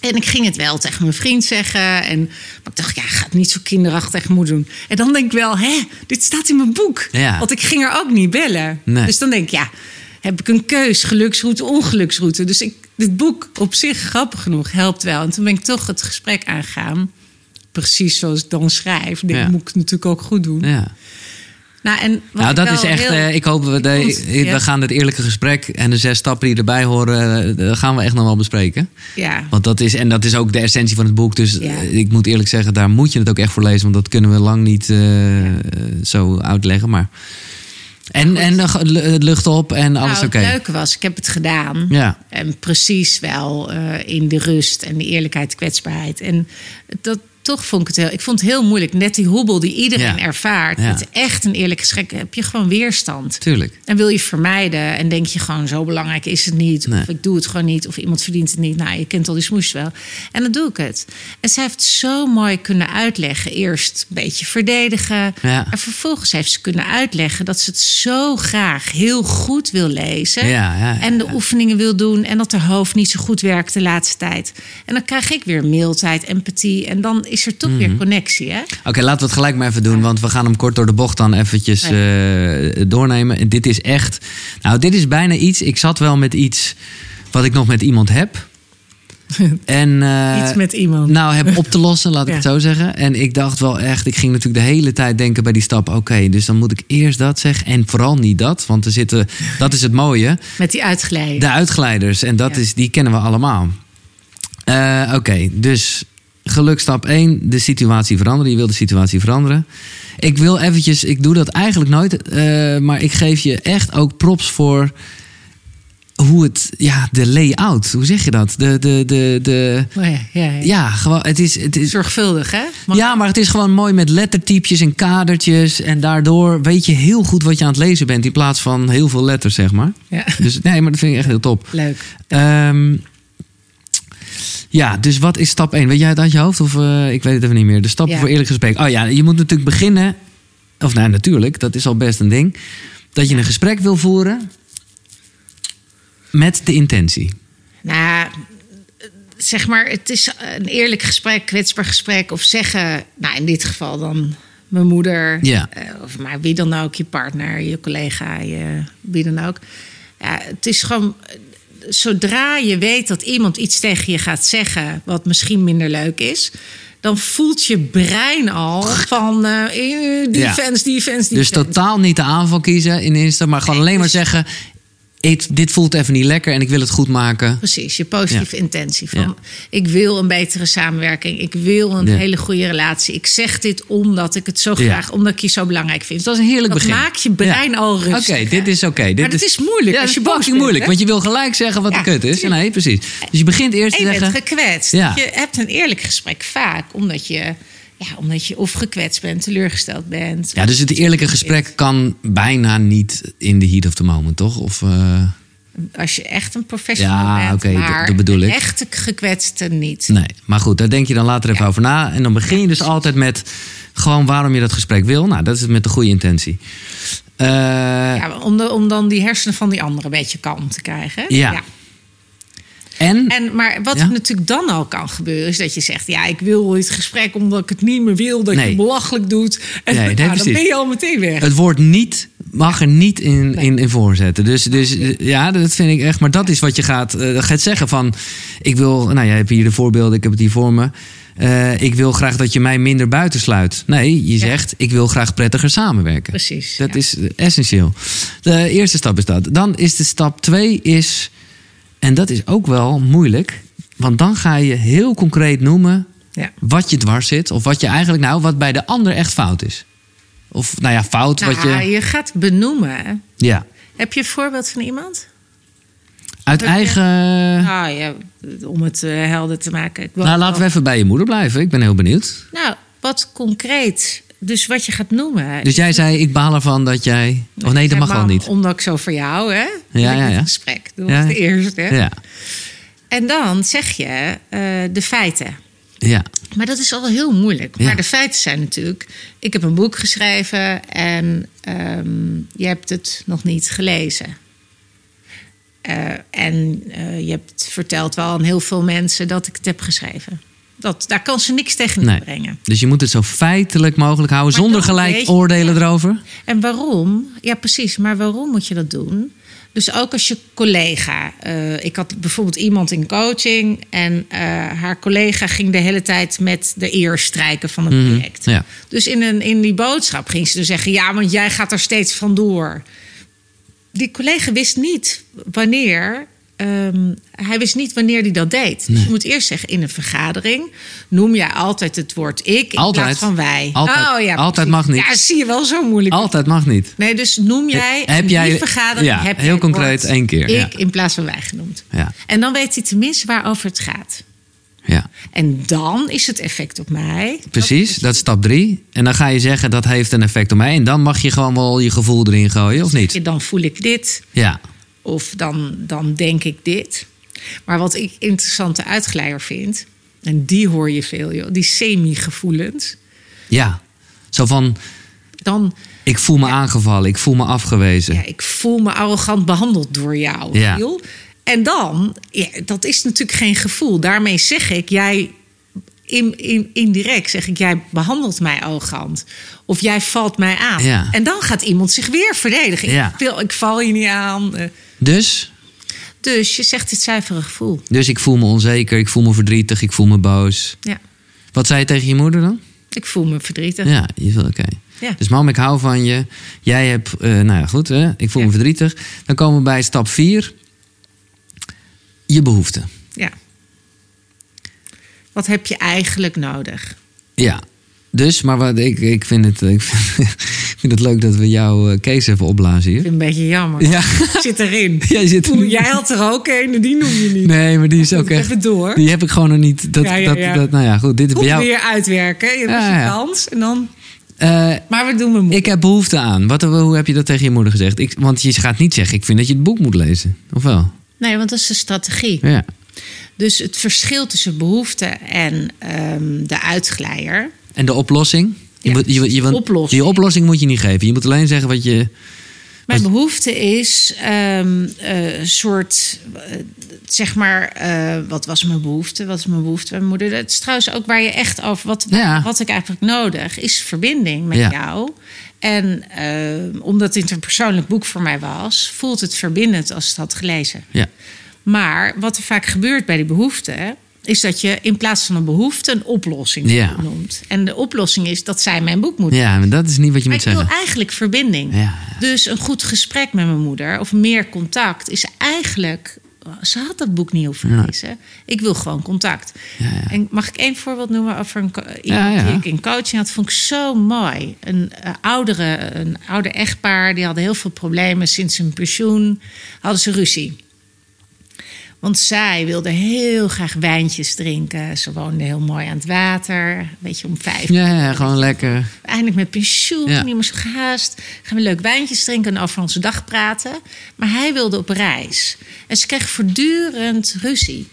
En ik ging het wel tegen mijn vriend zeggen. En, maar ik dacht, ja, ga het niet zo kinderachtig moeten doen. En dan denk ik wel, hè, dit staat in mijn boek. Ja. Want ik ging er ook niet bellen. Nee. Dus dan denk ik, ja, heb ik een keus, geluksroute, ongeluksroute. Dus ik, dit boek op zich, grappig genoeg, helpt wel. En toen ben ik toch het gesprek aangegaan. Precies zoals ik dan schrijf. Ja. moet ik natuurlijk ook goed doen. ja. Nou, en Nou, dat is echt. heel- eh, ik hoop we, de, ja. we gaan het eerlijke gesprek en de zes stappen die erbij horen, eh, gaan we echt nog wel bespreken. Ja, Want dat is, en dat is ook de essentie van het boek. Dus Ja. eh, ik moet eerlijk zeggen, daar moet je het ook echt voor lezen. Want dat kunnen we lang niet eh, Ja. eh, zo uitleggen. Maar... En, en lu- lucht op en alles nou, oké. het leuke was, ik heb het gedaan. Ja. En precies wel eh, in de rust en de eerlijkheid, kwetsbaarheid. En dat, toch vond ik het heel, ik vond het heel moeilijk. Net die hobbel die iedereen Ja. ervaart. Ja. Het is echt een eerlijk gesprek. Heb je gewoon weerstand. Tuurlijk. En wil je vermijden en denk je gewoon zo belangrijk is het niet. Nee. Of ik doe het gewoon niet. Of iemand verdient het niet. Nou, je kent al die smoes wel. En dan doe ik het. En zij heeft zo mooi kunnen uitleggen. Eerst een beetje verdedigen. Ja. En vervolgens heeft ze kunnen uitleggen dat ze het zo graag heel goed wil lezen. En de oefeningen wil doen. En dat haar hoofd niet zo goed werkt de laatste tijd. En dan krijg ik weer mailtijd, empathie. En dan is er toch Mhm. weer connectie. Hè? Oké, laten we het gelijk maar even doen, want we gaan hem kort door de bocht dan eventjes eh, doornemen. En dit is echt, nou, dit is bijna iets. Ik zat wel met iets wat ik nog met iemand heb. En, eh, Iets met iemand. Nou, heb op te lossen, laat ik Ja. het zo zeggen. En ik dacht wel echt, ik ging natuurlijk de hele tijd denken bij die stap. Oké, dus dan moet ik eerst dat zeggen en vooral niet dat. Want er zitten, dat is het mooie. Met die uitgeleide. De uitglijders, en dat Ja. is, die kennen we allemaal. Eh, Oké, dus geluk stap 1, de situatie veranderen. Je wil de situatie veranderen. Ik wil eventjes, ik doe dat eigenlijk nooit, eh, maar ik geef je echt ook props voor hoe het, ja, de layout, hoe zeg je dat? De, de, de, de, Oh ja, ja, ja. ja, gewoon, het is, het is, Zorgvuldig, hè? Ja, maar het is gewoon mooi met lettertypjes en kadertjes. En daardoor weet je heel goed wat je aan het lezen bent in plaats van heel veel letters, zeg maar. Ja. Dus nee, maar dat vind ik echt heel top. Leuk. Ehm, ja, dus wat is stap 1? Weet jij het uit je hoofd? Of eh, ik weet het even niet meer. De stappen Ja. voor eerlijk gesprek. Oh ja, je moet natuurlijk beginnen. Of nou, natuurlijk, dat is al best een ding. Dat je een gesprek wil voeren met de intentie. Nou, zeg maar, het is een eerlijk gesprek, kwetsbaar gesprek. Of zeggen, nou in dit geval dan mijn moeder. Ja. eh, Of maar wie dan ook, je partner, je collega, je, wie dan ook. Ja, het is gewoon, zodra je weet dat iemand iets tegen je gaat zeggen... wat misschien minder leuk is... dan voelt je brein al van eh, eh, defense, defense, Dus defense. totaal niet de aanval kiezen in Insta, maar gewoon Nee, alleen maar dus- zeggen: "Eet- dit voelt even niet lekker en ik wil het goed maken. Precies, je positieve intentie. Van, Ja. Ik wil een betere samenwerking. Ik wil een Ja. hele goede relatie. Ik zeg dit omdat ik het zo graag, omdat ik je zo belangrijk vind. Dat is een heerlijk Dat begin. maakt je brein al Oké, rustig. dit is oké. Dit Maar dat is moeilijk Ja, als je boos bent, moeilijk, hè? want je wil gelijk zeggen wat de kut is. tuurlijk. Nee, precies. Dus je begint eerst En te je zeggen. bent gekwetst. Ja. Je hebt een eerlijk gesprek vaak omdat je, ja, omdat je of gekwetst bent, teleurgesteld bent. Ja, dus het eerlijke gesprek kan bijna niet in de heat of the moment, toch? Of, eh, Als je echt een professional Ja, bent. maar dat bedoel ik. echte gekwetste niet. nee, maar goed, daar denk je dan later even over na. En dan begin je dus altijd met gewoon waarom je dat gesprek wil. Nou, dat is met de goede intentie. Eh, Ja, om, de- om dan die hersenen van die andere een beetje kalm te krijgen. Ja. En, En, maar wat Ja? natuurlijk dan al kan gebeuren, is dat je zegt: Ja, ik wil dit gesprek omdat ik het niet meer wil, dat je het belachelijk doet. En Nee, nou, dan ben je al meteen weg. het woord niet mag er niet in, in, in voorzetten. Dus, dus ja, dat vind ik echt. Maar dat is wat je gaat, eh, gaat zeggen van... Ik wil, nou jij hebt hier de voorbeelden, ik heb het hier voor me. Eh, ik wil graag dat je mij minder buitensluit. Nee, je Ja. zegt ik wil graag prettiger samenwerken. Precies. Dat ja. is essentieel. De eerste stap is dat. Dan is de stap twee is... En dat is ook wel moeilijk. Want dan ga je heel concreet noemen Ja. wat je dwars zit. Of wat je eigenlijk nou, wat bij de ander echt fout is. Of nou ja, fout wat Nou, je... je gaat benoemen. Ja. Heb je een voorbeeld van iemand? Uit je- eigen... Nou ja, om het eh, helder te maken. Ik Nou, laten we even bij je moeder blijven. Ik ben heel benieuwd. Nou, wat concreet. Dus wat je gaat noemen. Dus jij zei, ik baal ervan dat jij... Oh nee, dat mag wel niet. Omdat ik zo voor jou, hè? Ja, Ja, ja, gesprek. Dat Ja. was de eerste. Hè? Ja, En dan zeg je eh, de feiten. ja. Maar dat is al heel moeilijk. Maar de feiten zijn natuurlijk... Ik heb een boek geschreven en ehm, je hebt het nog niet gelezen. Eh, en eh, je hebt verteld wel aan heel veel mensen dat ik het heb geschreven. Dat, daar kan ze niks tegen Nee. brengen. Dus je moet het zo feitelijk mogelijk houden... Maar zonder gelijk oordelen erover. En waarom? Ja, precies. Maar waarom moet je dat doen? Dus ook als je collega. eh, ik had bijvoorbeeld iemand in coaching. En eh, haar collega ging de hele tijd met de eer strijken van het project. Mhm, ja. Dus in, een, in die boodschap ging ze dus zeggen: Ja, want jij gaat er steeds vandoor. Die collega wist niet wanneer. Ehm, hij wist niet wanneer hij dat deed. Dus je moet eerst zeggen: in een vergadering noem jij altijd het woord ik in Altijd. plaats van wij. Altijd. Oh, ja, Altijd mag niet. Ja, zie je wel zo moeilijk. Altijd mag niet. Nee, dus noem jij Heb in jij- die vergadering... ja, heb heel concreet één keer, Ik ja. in plaats van wij genoemd. Ja. En dan weet hij tenminste waarover het gaat. Ja. En dan is het effect op mij. Precies, dat is stap drie. En dan ga je zeggen dat heeft een effect op mij. En dan mag je gewoon wel je gevoel erin gooien, of niet? Dan voel ik dit. Ja. Of dan, dan denk ik dit. Maar wat ik interessante uitglijder vind, en die hoor je veel, joh, die semi-gevoelens. Ja. Zo van, Dan, ik voel me aangevallen, ik voel me afgewezen. ja, ik voel me arrogant behandeld door jou. Ja. Giel. En dan, ja, dat is natuurlijk geen gevoel. Daarmee zeg ik, jij in, in, indirect zeg ik, jij behandelt mij arrogant. Of jij valt mij aan. Ja. En dan gaat iemand zich weer verdedigen. Ja. Ik, wil, ik val je niet aan. Dus, Dus je zegt het zuivere gevoel. dus ik voel me onzeker, ik voel me verdrietig, ik voel me boos. Ja, Wat zei je tegen je moeder dan? ik voel me verdrietig. Ja, oké. Ja. Dus mam, ik hou van je. Jij hebt, eh, nou ja, goed, hè? ik voel me verdrietig. Dan komen we bij stap vier. Je behoeften. Ja. Wat heb je eigenlijk nodig? Ja. Dus, maar wat, ik, ik, vind het, ik, vind, ik vind het leuk dat we jouw eh, case even opblazen hier. Ik vind het een beetje jammer. Ja. Zit erin. Jij zit er Oeh, niet. Jij had er ook een en die noem je niet. Nee, maar die is ook echt... Even door. Die heb ik gewoon nog niet... Dat, Ja, ja, ja. Dat, dat, nou ja, goed. Dit is bij jou... weer uitwerken. Je hebt Ja, je ja. kans. En dan... Eh, Maar we doen mijn ik heb behoefte aan. Wat, hoe heb je dat tegen je moeder gezegd? Ik, want je gaat niet zeggen, ik vind dat je het boek moet lezen. Of wel? Nee, want dat is de strategie. Ja. Dus het verschil tussen behoefte en ehm, de uitglijder. En de oplossing? Je Ja, moet, je, je, want oplossing. Die oplossing moet je niet geven. Je moet alleen zeggen wat je... Mijn behoefte is ehm, eh, een soort, eh, zeg maar, eh, wat was mijn behoefte? Wat is mijn behoefte bij mijn moeder? Dat is trouwens ook waar je echt over, wat Ja. had ik eigenlijk nodig? Is verbinding met Ja. jou. En omdat dit een persoonlijk boek voor mij was, voelt het verbindend als het had gelezen. Ja. Maar wat er vaak gebeurt bij die behoefte, is dat je in plaats van een behoefte een oplossing Ja. noemt. En de oplossing is dat zij mijn boek moeten ja, maar dat is niet wat je maar moet ik wil zeggen. eigenlijk verbinding. Ja, ja. Dus een goed gesprek met mijn moeder of meer contact is eigenlijk. Ze had dat boek niet hoeven Ja. lezen. Ik wil gewoon contact. En mag ik één voorbeeld noemen over een iemand die ik in coaching had? Vond ik zo mooi. Een, eh, oudere, een ouder echtpaar die hadden heel veel problemen sinds hun pensioen. Hadden ze ruzie. Want zij wilde heel graag wijntjes drinken. Ze woonde heel mooi aan het water. Weet je, om vijf Ja, ja, gewoon lekker. eindelijk met pensioen, Ja. niet meer zo gehaast. Gaan we leuk wijntjes drinken en over onze dag praten. Maar hij wilde op reis. En ze kreeg voortdurend ruzie.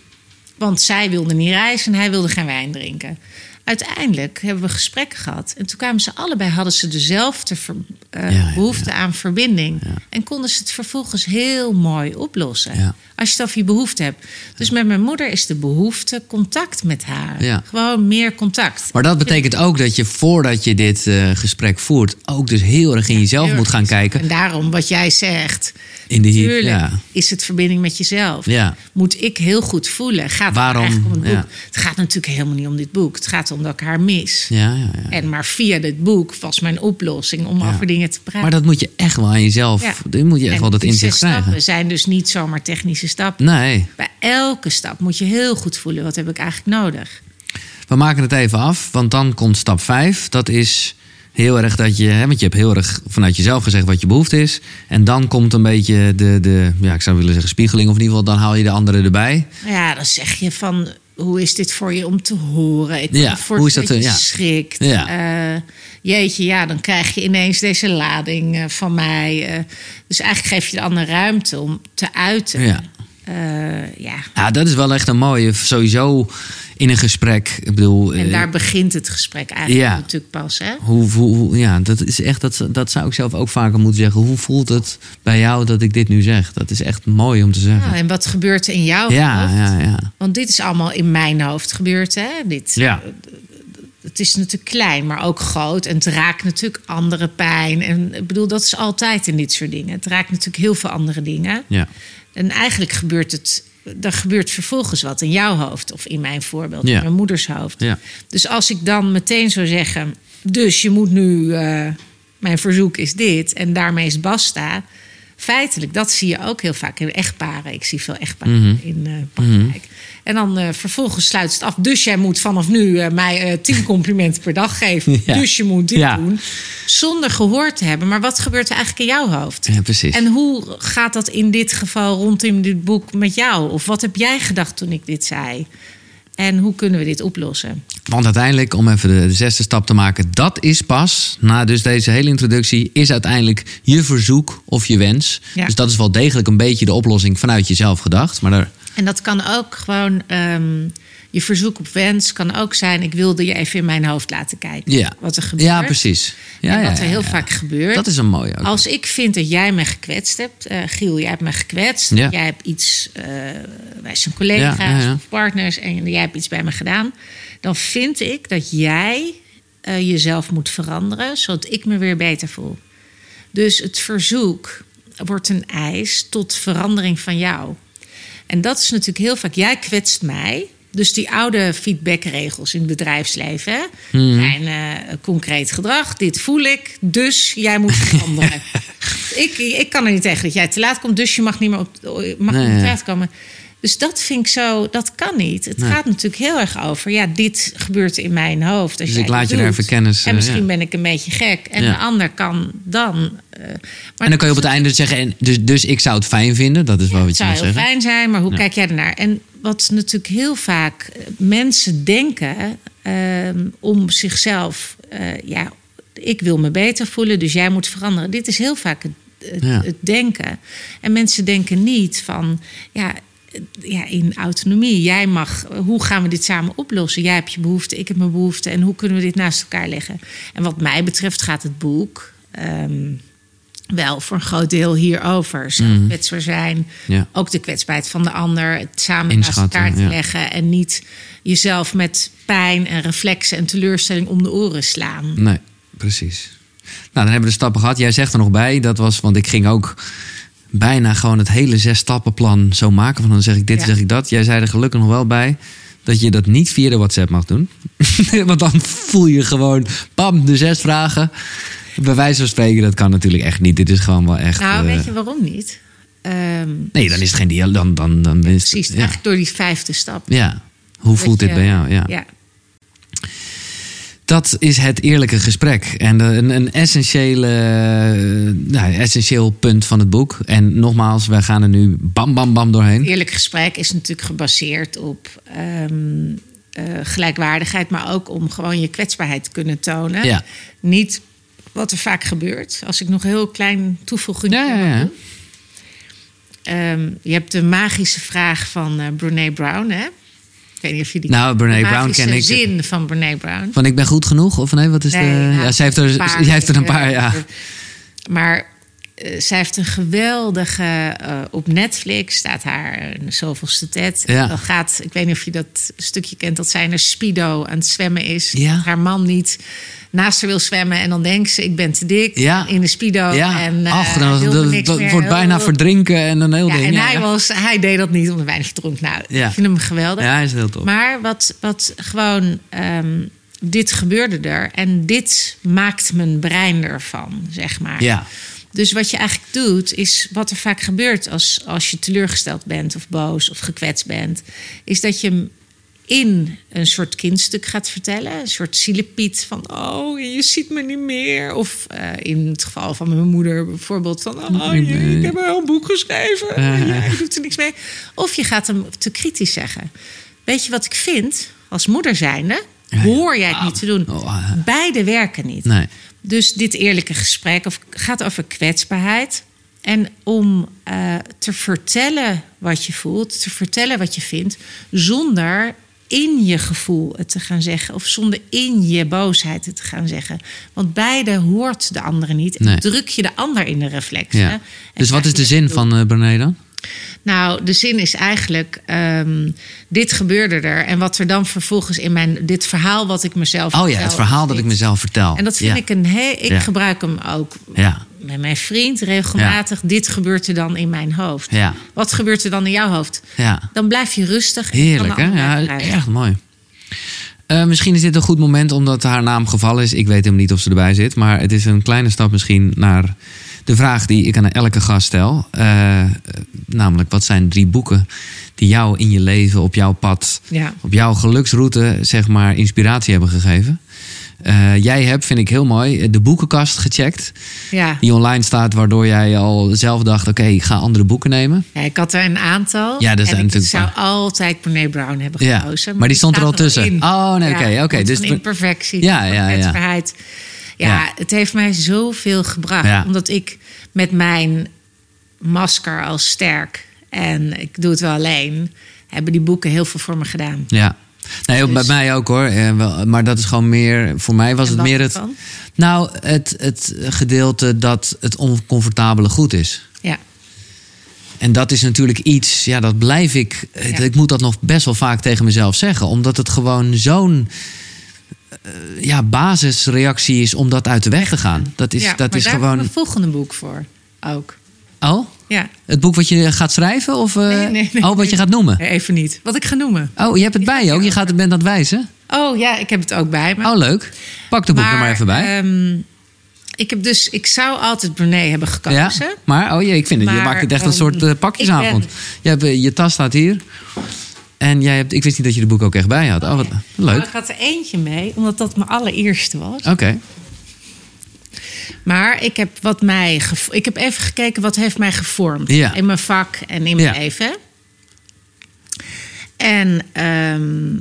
Want zij wilde niet reizen en hij wilde geen wijn drinken. Uiteindelijk hebben we gesprekken gehad. En toen kwamen ze allebei, hadden ze dezelfde ver- eh, Ja, ja, behoefte aan verbinding. En konden ze het vervolgens heel mooi oplossen. Als je het over je behoefte hebt. Dus met mijn moeder is de behoefte contact met haar. Ja. Gewoon meer contact. Maar dat betekent ook dat je voordat je dit eh, gesprek voert... ook dus heel erg in jezelf moet gaan kijken. En daarom wat jij zegt. In de hier, Tuurlijk is het verbinding met jezelf. Ja. Moet ik heel goed voelen. Gaat het Waarom? eigenlijk om het boek? Het gaat natuurlijk helemaal niet om dit boek. Het gaat om dat ik haar mis. Ja, ja, ja. En maar via dit boek was mijn oplossing om over dingen te praten. Maar dat moet je echt wel aan jezelf... Ja. Dan moet je echt En wel dat inzicht krijgen. stappen zijn dus niet zomaar technische stappen. Nee. Bij elke stap moet je heel goed voelen. Wat heb ik eigenlijk nodig? We maken het even af, want dan komt stap 5. Dat is heel erg dat je, hè, want je hebt heel erg vanuit jezelf gezegd wat je behoefte is. En dan komt een beetje de, de ja, ik zou willen zeggen spiegeling, of in ieder geval dan haal je de anderen erbij. Ja, dan zeg je van... Hoe is dit voor je om te horen? Ik Ja, hoe is dat, dat je ja. schrikt. Ja. Eh, jeetje, ja, dan krijg je ineens deze lading eh, van mij. eh. dus eigenlijk geef je de ander ruimte om te uiten. Ja. Eh, ja. Ja, dat is wel echt een mooie, sowieso in een gesprek. Ik bedoel, En eh, daar begint het gesprek eigenlijk ja. natuurlijk pas. Hè? hoe, hoe, hoe- ja, dat is echt, dat, dat zou ik zelf ook vaker moeten zeggen. Hoe voelt het bij jou dat ik dit nu zeg? Dat is echt mooi om te zeggen. Ja, en wat gebeurt er in jouw Ja, hoofd? ja, ja. Want dit is allemaal in mijn hoofd gebeurd. Hè? Dit, Ja. het is natuurlijk klein, maar ook groot. En het raakt natuurlijk andere pijn. En ik bedoel, dat is altijd in dit soort dingen. Het raakt natuurlijk heel veel andere dingen. ja. En eigenlijk gebeurt het. Er gebeurt vervolgens wat in jouw hoofd, of in mijn voorbeeld, Ja. in mijn moeders hoofd. Ja. Dus als ik dan meteen zou zeggen. Dus je moet nu. eh, mijn verzoek is dit. En daarmee is basta. Feitelijk, dat zie je ook heel vaak in echtparen. Ik zie veel echtparen Mhm. in eh praktijk. En dan eh, vervolgens sluit het af. Dus jij moet vanaf nu eh, mij tien complimenten per dag geven. Ja. Dus je moet dit Ja. doen. Zonder gehoord te hebben. Maar wat gebeurt er eigenlijk in jouw hoofd? ja, precies. En hoe gaat dat in dit geval rondom dit boek met jou? Of wat heb jij gedacht toen ik dit zei? En hoe kunnen we dit oplossen? Want uiteindelijk, om even de, de, zesde stap te maken, dat is pas, na dus deze hele introductie, is uiteindelijk je verzoek of je wens. Ja. Dus dat is wel degelijk een beetje de oplossing vanuit jezelf gedacht. Maar daar, En dat kan ook gewoon, ehm, je verzoek op wens kan ook zijn, ik wilde je even in mijn hoofd laten kijken. Ja. Wat er gebeurt. ja, precies. Ja, en wat er heel ja. vaak gebeurt. Dat is een mooie ook. Als ik vind dat jij me gekwetst hebt, eh, Giel, jij hebt me gekwetst. Ja. Jij hebt iets, eh, wij zijn collega's of partners en jij hebt iets bij me gedaan. Dan vind ik dat jij eh, jezelf moet veranderen, zodat ik me weer beter voel. Dus het verzoek wordt een eis tot verandering van jou. En dat is natuurlijk heel vaak, jij kwetst mij. Dus die oude feedbackregels in het bedrijfsleven hè, Mhm. zijn eh, concreet gedrag. Dit voel ik, dus jij moet veranderen. ik, ik kan er niet tegen dat jij te laat komt, dus je mag niet meer op, mag Nee, niet ja. komen. Dus dat vind ik zo, dat kan niet. Het Nee. gaat natuurlijk heel erg over, ja, dit gebeurt in mijn hoofd. Als Dus ik laat je daar even kennis, En eh, misschien ja. ben ik een beetje gek. En Ja. de ander kan dan. eh, maar en dan kan je op het einde zeggen, en dus, dus ik zou het fijn vinden. Dat is wel wat het je zou moet heel fijn zijn, maar hoe kijk jij ernaar? En wat natuurlijk heel vaak eh, mensen denken ehm, om zichzelf, ja, ik wil me beter voelen, dus jij moet veranderen. Dit is heel vaak het, het, het denken. En mensen denken niet van, ja, ja, in autonomie. Jij mag, hoe gaan we dit samen oplossen? Jij hebt je behoefte, ik heb mijn behoefte. En hoe kunnen we dit naast elkaar leggen? En wat mij betreft gaat het boek ehm, wel voor een groot deel hierover. Zelf kwetsbaar zijn. Mhm. Ja. Ook de kwetsbaarheid van de ander. Het samen naast elkaar te ja. leggen. En niet jezelf met pijn en reflexen en teleurstelling om de oren slaan. Nee, precies. Nou, dan hebben we de stappen gehad. Jij zegt er nog bij, dat was, want ik ging ook bijna gewoon het hele zes stappenplan zo maken. Van dan zeg ik dit, Ja. zeg ik dat. Jij zei er gelukkig nog wel bij dat je dat niet via de WhatsApp mag doen. want dan voel je gewoon, bam, de zes vragen. Bij wijze van spreken, dat kan natuurlijk echt niet. Dit is gewoon wel echt... Nou, eh, weet je waarom niet? Ehm, Nee, dan is het geen dialoog. Dan, dan, dan is het- precies, ja. eigenlijk door die vijfde stap. ja. Hoe voelt dit bij jou? Ja. ja. Dat is het eerlijke gesprek. En een, een essentiële, nou, essentieel punt van het boek. En nogmaals, wij gaan er nu bam, bam, bam doorheen. Eerlijk gesprek is natuurlijk gebaseerd op ehm, eh, gelijkwaardigheid, maar ook om gewoon je kwetsbaarheid te kunnen tonen. Ja. Niet wat er vaak gebeurt. Als ik nog een heel klein toevoeging Ja, ja, ja. Ehm, je hebt de magische vraag van eh Brene Brown, hè? Ik weet niet of je die Nou, Brene Brown ken ik. zin van Brene Brown. Van ik ben goed genoeg? Of nee, wat is Nee, de... nou, ja, zij heeft er, paar. heeft er een paar, ja. Maar eh, zij heeft een geweldige... eh, op Netflix staat haar een zoveelste TED. Ja. Dat gaat, ik weet niet of je dat stukje kent... dat zij in een speedo aan het zwemmen is. Ja. Haar man niet naast haar wil zwemmen. En dan denkt ze, ik ben te dik Ja. in de speedo. Ja, en, eh, ach, hij dan, wil dat, wordt bijna verdrinken en een heel ja, ding. en ja, hij, ja. Was, hij deed dat niet, omdat hij weinig dronk. Nou, Ja. ik vind hem geweldig. Ja, hij is heel tof. Maar wat, wat gewoon, ehm, dit gebeurde er en dit maakt mijn brein ervan, zeg maar. Ja. Dus wat je eigenlijk doet, is wat er vaak gebeurt als, als je teleurgesteld bent of boos of gekwetst bent, is dat je hem in een soort kindstuk gaat vertellen. Een soort zielepiet van, oh, je ziet me niet meer. Of eh, in het geval van mijn moeder bijvoorbeeld van, oh, je- ik heb wel een boek geschreven. Ja. Jij doet er niks mee. Of je gaat hem te kritisch zeggen. Weet je wat ik vind? Als moeder zijnde, hoor jij het niet te doen. Oh, ah. Beide werken niet. Nee. Dus dit eerlijke gesprek of, gaat over kwetsbaarheid. En om eh, te vertellen wat je voelt, te vertellen wat je vindt, zonder in je gevoel het te gaan zeggen of zonder in je boosheid het te gaan zeggen. Want beide hoort de andere niet. En Nee. druk je de ander in de reflex. Ja. Dus wat is de zin van Brené dan? Nou, de zin is eigenlijk: ehm, dit gebeurde er. En wat er dan vervolgens in mijn. dit verhaal wat ik mezelf. Oh ja, het verhaal dat ik mezelf vertel. En dat vind ja. ik een he Ik Ja. gebruik hem ook Ja. met mijn vriend regelmatig. Dit gebeurt er dan in mijn hoofd. Ja. Wat gebeurt er dan in jouw hoofd? Ja. Dan blijf je rustig. Heerlijk, hè? Ja, echt mooi. Eh, misschien is dit een goed moment omdat haar naam gevallen is. Ik weet hem niet of ze erbij zit. Maar het is een kleine stap misschien naar de vraag die ik aan elke gast stel. Eh, namelijk, wat zijn drie boeken die jou in je leven, op jouw pad, Ja. op jouw geluksroute, zeg maar, inspiratie hebben gegeven? Eh, jij hebt, vind ik heel mooi, de boekenkast gecheckt. Ja. Die online staat, waardoor jij al zelf dacht: oké, ik ga andere boeken nemen. ja, ik had er een aantal. Ja, dat zijn en ik natuurlijk zou waar. altijd Brené Brown hebben Ja, gekozen. maar die stond er al tussen. Oh, nee, oké, Ja, oké, dus van imperfectie, Ja, ja, ja. Ja, Ja. het heeft mij zoveel gebracht. Ja. Omdat ik met mijn masker als sterk... en ik doe het wel alleen... hebben die boeken heel veel voor me gedaan. Ja. Nee, bij Dus- mij ook hoor. Eh, Maar dat is gewoon meer. Voor mij was het meer het. ervan? Nou, het, het gedeelte dat het oncomfortabele goed is. Ja, En dat is natuurlijk iets, ja, dat blijf ik. Ja. Ik moet dat nog best wel vaak tegen mezelf zeggen. Omdat het gewoon zo'n ja, basisreactie is om dat uit de weg te gaan. Dat is, ja dat maar is daar gewoon. een volgende boek voor ook. Oh? Ja, Het boek wat je gaat schrijven? Of, eh, Nee, nee, nee, oh, wat je gaat noemen? Even niet. Wat ik ga noemen. Oh, je hebt het bij je ook. Je gaat, bent aan het wijzen. Oh ja, ik heb het ook bij me. Oh, leuk. Pak de boek er maar even bij. ehm, ik heb dus, ik zou altijd Brené hebben gekozen. Ja, maar oh jee, ik vind het. je Maar, maakt het echt een ehm, soort eh, pakjesavond. Je, hebt, eh, je tas staat hier. En jij hebt, ik wist niet dat je de boek ook echt bij had. Oh, wat Nou, leuk. ik had er eentje mee, omdat dat mijn allereerste was. Oké. Maar ik heb, wat mij ik heb even gekeken wat heeft mij gevormd. Ja. In mijn vak en in mijn Ja. leven. En ehm,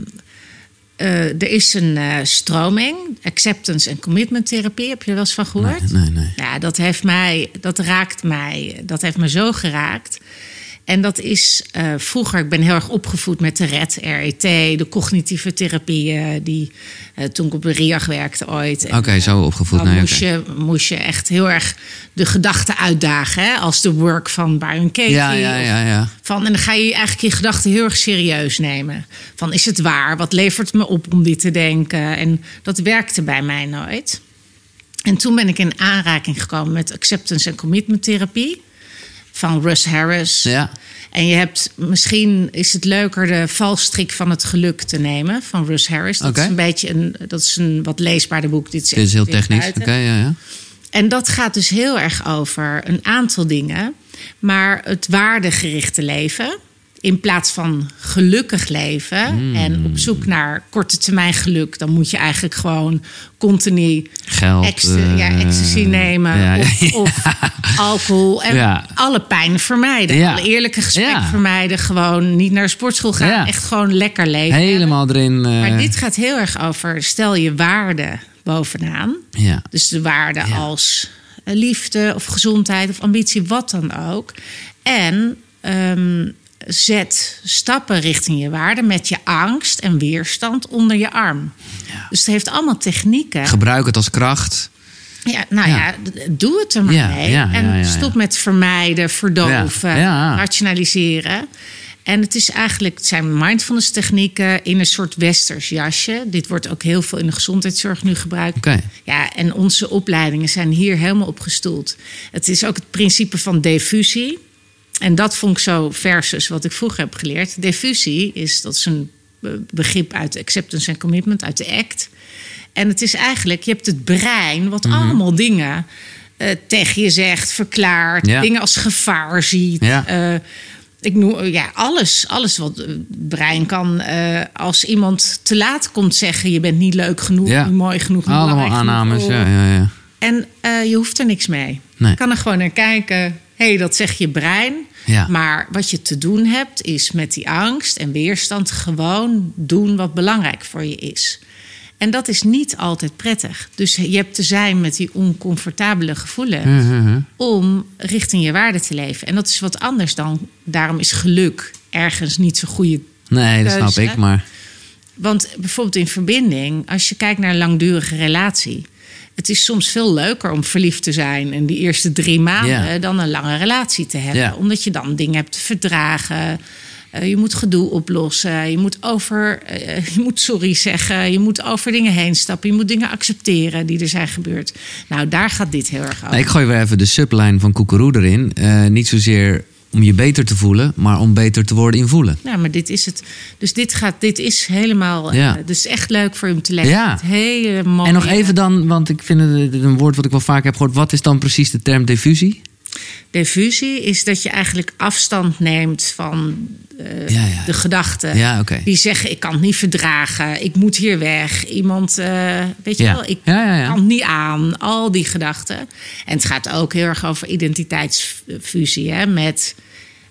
eh, er is een eh, stroming, acceptance en commitment therapie. Heb je er wel eens van gehoord? Nee, nee, nee. Ja, dat heeft mij, dat raakt mij, dat heeft me zo geraakt. En dat is eh, vroeger, ik ben heel erg opgevoed met de RET, RET, de cognitieve therapieën, die eh, toen ik op de RIAG werkte ooit. Oké, zo opgevoed. dan Nee, moest, je, moest je echt heel erg de gedachten uitdagen, hè? als de work van Byron Katie. Ja, ja, ja, ja. Van, en dan ga je eigenlijk je gedachten heel erg serieus nemen. Van, is het waar? Wat levert het me op om dit te denken? En dat werkte bij mij nooit. En toen ben ik in aanraking gekomen met acceptance en commitment therapie van Russ Harris. Ja. En je hebt misschien is het leuker de valstrik van het geluk te nemen van Russ Harris. Dat is een beetje een, dat is een wat leesbaarder boek. Dit is, Dit is heel technisch. Oké, ja, ja. En dat gaat dus heel erg over een aantal dingen. Maar het waardegerichte leven. In plaats van gelukkig leven Hmm. en op zoek naar korte termijn geluk, dan moet je eigenlijk gewoon continu Geld. ecstasy, eh, ja, ecstasy nemen ja, of, ja. of alcohol en alle pijn vermijden. Ja. Alle eerlijke gesprekken vermijden. Gewoon niet naar sportschool gaan. Echt gewoon lekker leven. Helemaal erin. eh, Maar dit gaat heel erg over stel je waarde bovenaan. Ja. Dus de waarde als eh, liefde of gezondheid of ambitie, wat dan ook. En ehm, zet stappen richting je waarde met je angst en weerstand onder je arm. Dus het heeft allemaal technieken. Gebruik het als kracht. Ja, nou ja, doe het er maar Ja, mee. en stop met vermijden, verdoven, rationaliseren. En het is eigenlijk, het zijn mindfulness technieken in een soort westers jasje. Dit wordt ook heel veel in de gezondheidszorg nu gebruikt. Ja, en onze opleidingen zijn hier helemaal op gestoeld. Het is ook het principe van diffusie. En dat vond ik zo versus wat ik vroeger heb geleerd. Diffusie is, dat is een be- begrip uit acceptance en commitment, uit de ACT. En het is eigenlijk, je hebt het brein wat Mhm. allemaal dingen eh, tegen je zegt, verklaart, Ja. dingen als gevaar ziet. Ja. Eh, ik noem ja, alles, alles wat het brein kan. eh, als iemand te laat komt zeggen: je bent niet leuk genoeg, Ja. niet mooi genoeg. Allemaal genoeg. aannames. Oh. Ja, ja, ja. En eh, je hoeft er niks mee. Nee. Je kan er gewoon naar kijken. Hé, hey, dat zegt je brein. Ja. Maar wat je te doen hebt, is met die angst en weerstand gewoon doen wat belangrijk voor je is. En dat is niet altijd prettig. Dus je hebt te zijn met die oncomfortabele gevoelens Mhm. om richting je waarde te leven. En dat is wat anders dan. Daarom is geluk ergens niet zo'n goede Nee, dat snap ik. Maar want bijvoorbeeld in verbinding, als je kijkt naar een langdurige relatie. Het is soms veel leuker om verliefd te zijn in die eerste drie maanden Ja. dan een lange relatie te hebben. Ja. Omdat je dan dingen hebt te verdragen. Eh, je moet gedoe oplossen. Je moet over. eh, je moet sorry zeggen. Je moet over dingen heen stappen. Je moet dingen accepteren die er zijn gebeurd. Nou, daar gaat dit heel erg over. Nou, ik gooi weer even de sublijn van Koekeroe erin. Eh, niet zozeer om je beter te voelen, maar om beter te worden in voelen. Ja, maar dit is het. Dus dit, gaat, dit is helemaal. eh, Ja. dus echt leuk voor je om te lezen. Ja. Hele mooie. En nog even dan, want ik vind het een woord wat ik wel vaak heb gehoord. Wat is dan precies de term diffusie? Diffusie is dat je eigenlijk afstand neemt van eh, Ja, ja. de gedachten. Ja. Die zeggen: Ik kan het niet verdragen, ik moet hier weg. Iemand, eh, weet je wel, ik kan het niet aan. Al die gedachten. En het gaat ook heel erg over identiteitsfusie. Hè, met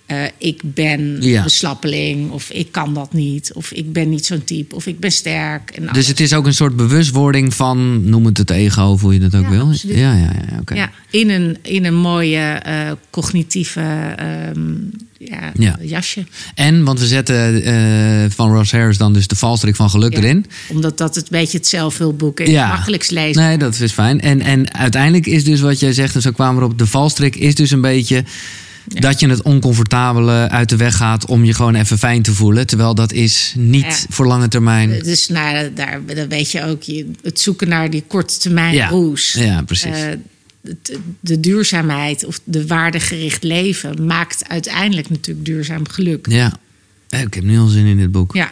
eh, ik ben Ja. beslappeling, of ik kan dat niet, of ik ben niet zo'n type, of ik ben sterk. En Dus het is ook een soort bewustwording van, noem het het ego, of hoe je dat ook Ja, wil. absoluut. Ja, ja, ja, oké. Ja, in een, in een mooie eh, cognitieve ehm, ja, Ja. jasje. En, want we zetten eh, van Ross Harris dan dus de valstrik van geluk Ja. erin. Omdat dat het beetje het zelfhulpboek is. Ja. Makkelijkst lezen. Nee, dat is fijn. En, en uiteindelijk is dus wat jij zegt, en zo kwamen we erop, de valstrik is dus een beetje dat je het oncomfortabele uit de weg gaat om je gewoon even fijn te voelen. Terwijl dat is niet Ja. voor lange termijn. Dus nou, daar, dan weet je ook, je, het zoeken naar die korte termijn Ja. roes. Ja, precies. Eh, de, de duurzaamheid of de waardegericht leven maakt uiteindelijk natuurlijk duurzaam geluk. Ja. Eh, Ik heb nu al zin in dit boek. Ja,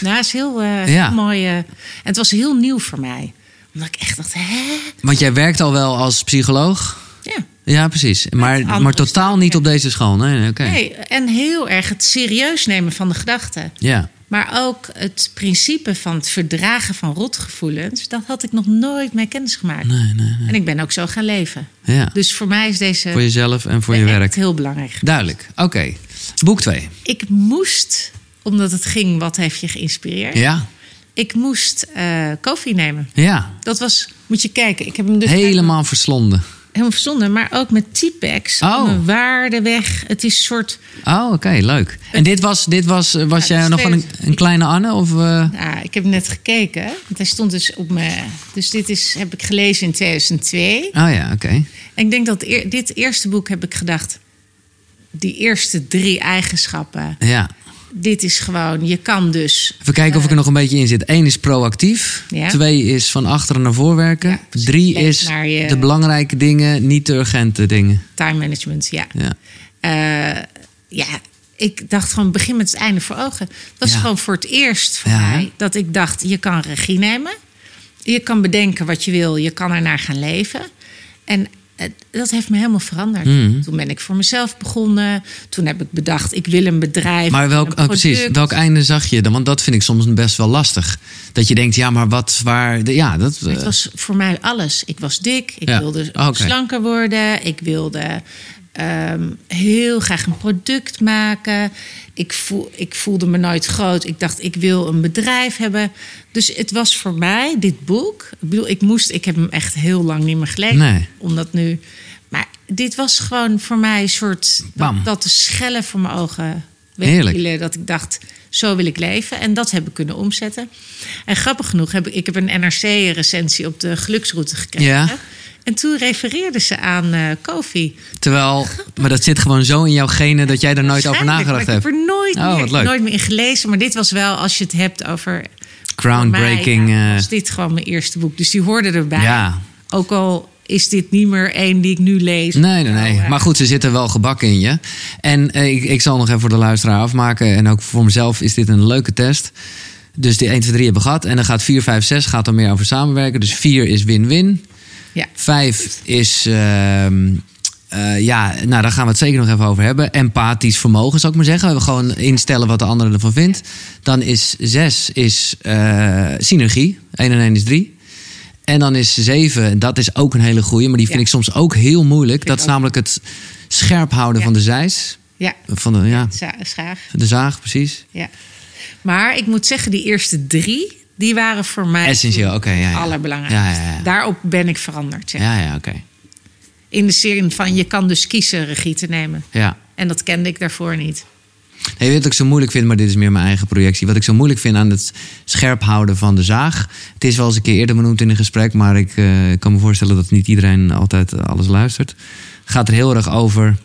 nou, is heel, eh, Ja. heel mooi. eh, en het was heel nieuw voor mij. Omdat ik echt dacht, hè? Want jij werkt al wel als psycholoog. Ja. Precies. Maar, maar totaal niet op deze school. Nee, oké. Nee, en heel erg het serieus nemen van de gedachten. Ja. Maar ook het principe van het verdragen van rotgevoelens, dat had ik nog nooit mee kennis gemaakt. Nee, nee, nee. En ik ben ook zo gaan leven. Ja. Dus voor mij is deze Voor jezelf en voor je werk. heel belangrijk. Duidelijk. Oké. Boek 2. Ik moest, omdat het ging, wat heeft je geïnspireerd? Ja. Ik moest eh, koffie nemen. Ja. Dat was, moet je kijken, ik heb hem dus Helemaal verslonden. Helemaal verzonden, maar ook met T-packs. Oh. Mijn waarde weg. Het is een soort, Oh, oké, leuk. En dit was, dit was, eh, was jij nog een, een kleine Anne? Of, nou, ik heb net gekeken, want hij stond dus op me. Dus dit is, heb ik gelezen in 2002. Oh ja, oké. En ik denk dat dit eerste boek heb ik gedacht, die eerste drie eigenschappen. Ja. Dit is gewoon, je kan dus. Even kijken of ik er nog een beetje in zit. Eén is proactief. Ja. Twee is van achteren naar voor werken. Ja, precies. Drie is je- de belangrijke dingen, niet de urgente dingen. Time management, ja. Ja. Eh, ja, ik dacht gewoon, begin met het einde voor ogen. Dat is Ja. gewoon voor het eerst voor mij dat ik dacht, je kan regie nemen. Je kan bedenken wat je wil, je kan ernaar gaan leven. En eh, dat heeft me helemaal veranderd. Mhm. Toen ben ik voor mezelf begonnen. Toen heb ik bedacht, ik wil een bedrijf. Maar welk, oh, precies, welk einde zag je dan? Want dat vind ik soms best wel lastig. Dat je denkt, ja, maar wat, waar... de- ja, dat, Het eh, was voor mij alles. Ik was dik, ik Ja. wilde Oh, oké. slanker worden, ik wilde ehm, heel graag een product maken. Ik, voel, ik voelde me nooit groot. Ik dacht, ik wil een bedrijf hebben. Dus het was voor mij, dit boek. Ik bedoel, ik moest, ik heb hem echt heel lang niet meer gelezen. Nee. Omdat nu. Maar dit was gewoon voor mij een soort. Bam. Dat, dat de schellen voor mijn ogen wegvielen. Dat ik dacht, zo wil ik leven. En dat heb ik kunnen omzetten. En grappig genoeg heb ik, ik heb een NRC-recensie op de geluksroute gekregen. Ja. En toen refereerden ze aan eh Kofi. Terwijl, maar dat zit gewoon zo in jouw genen dat jij er nooit over nagedacht hebt. Ik heb er nooit, Oh, meer, leuk. nooit meer in gelezen. Maar dit was wel, als je het hebt over... Groundbreaking. mij, eh, was dit gewoon mijn eerste boek. Dus die hoorde erbij. Ja. Ook al is dit niet meer één die ik nu lees. Nee, nee, nee. Nou, eh, Maar goed, ze zitten wel gebakken in je. En eh, ik, ik zal nog even voor de luisteraar afmaken. En ook voor mezelf is dit een leuke test. Dus die 1, 2, 3 hebben we gehad. En dan gaat 4, 5, 6 gaat dan meer over samenwerken. Dus 4 is win-win. Ja. 5 is... ehm, eh, ja, nou, daar gaan we het zeker nog even over hebben. Empathisch vermogen, zou ik maar zeggen. We gewoon instellen wat de ander ervan vindt. Dan is 6 is eh, synergie. 1 en 1 is 3. En dan is 7, dat is ook een hele goeie, maar die vind Ja. ik soms ook heel moeilijk. Dat is ook. namelijk het scherp houden Ja. van de zeis. Ja, Van de, ja, za- schaag. de zaag, precies. Ja. Maar ik moet zeggen, die eerste drie, die waren voor mij Essentieel, oké. ja, ja. allerbelangrijkste. Ja. Daarop ben ik veranderd. Ja, ja, oké. In de serie van je kan dus kiezen regie te nemen. Ja. En dat kende ik daarvoor niet. Nee, wat ik zo moeilijk vind, maar dit is meer mijn eigen projectie. Wat ik zo moeilijk vind aan het scherp houden van de zaag. Het is wel eens een keer eerder benoemd in een gesprek, maar ik eh, kan me voorstellen dat niet iedereen altijd alles luistert. Het gaat er heel erg over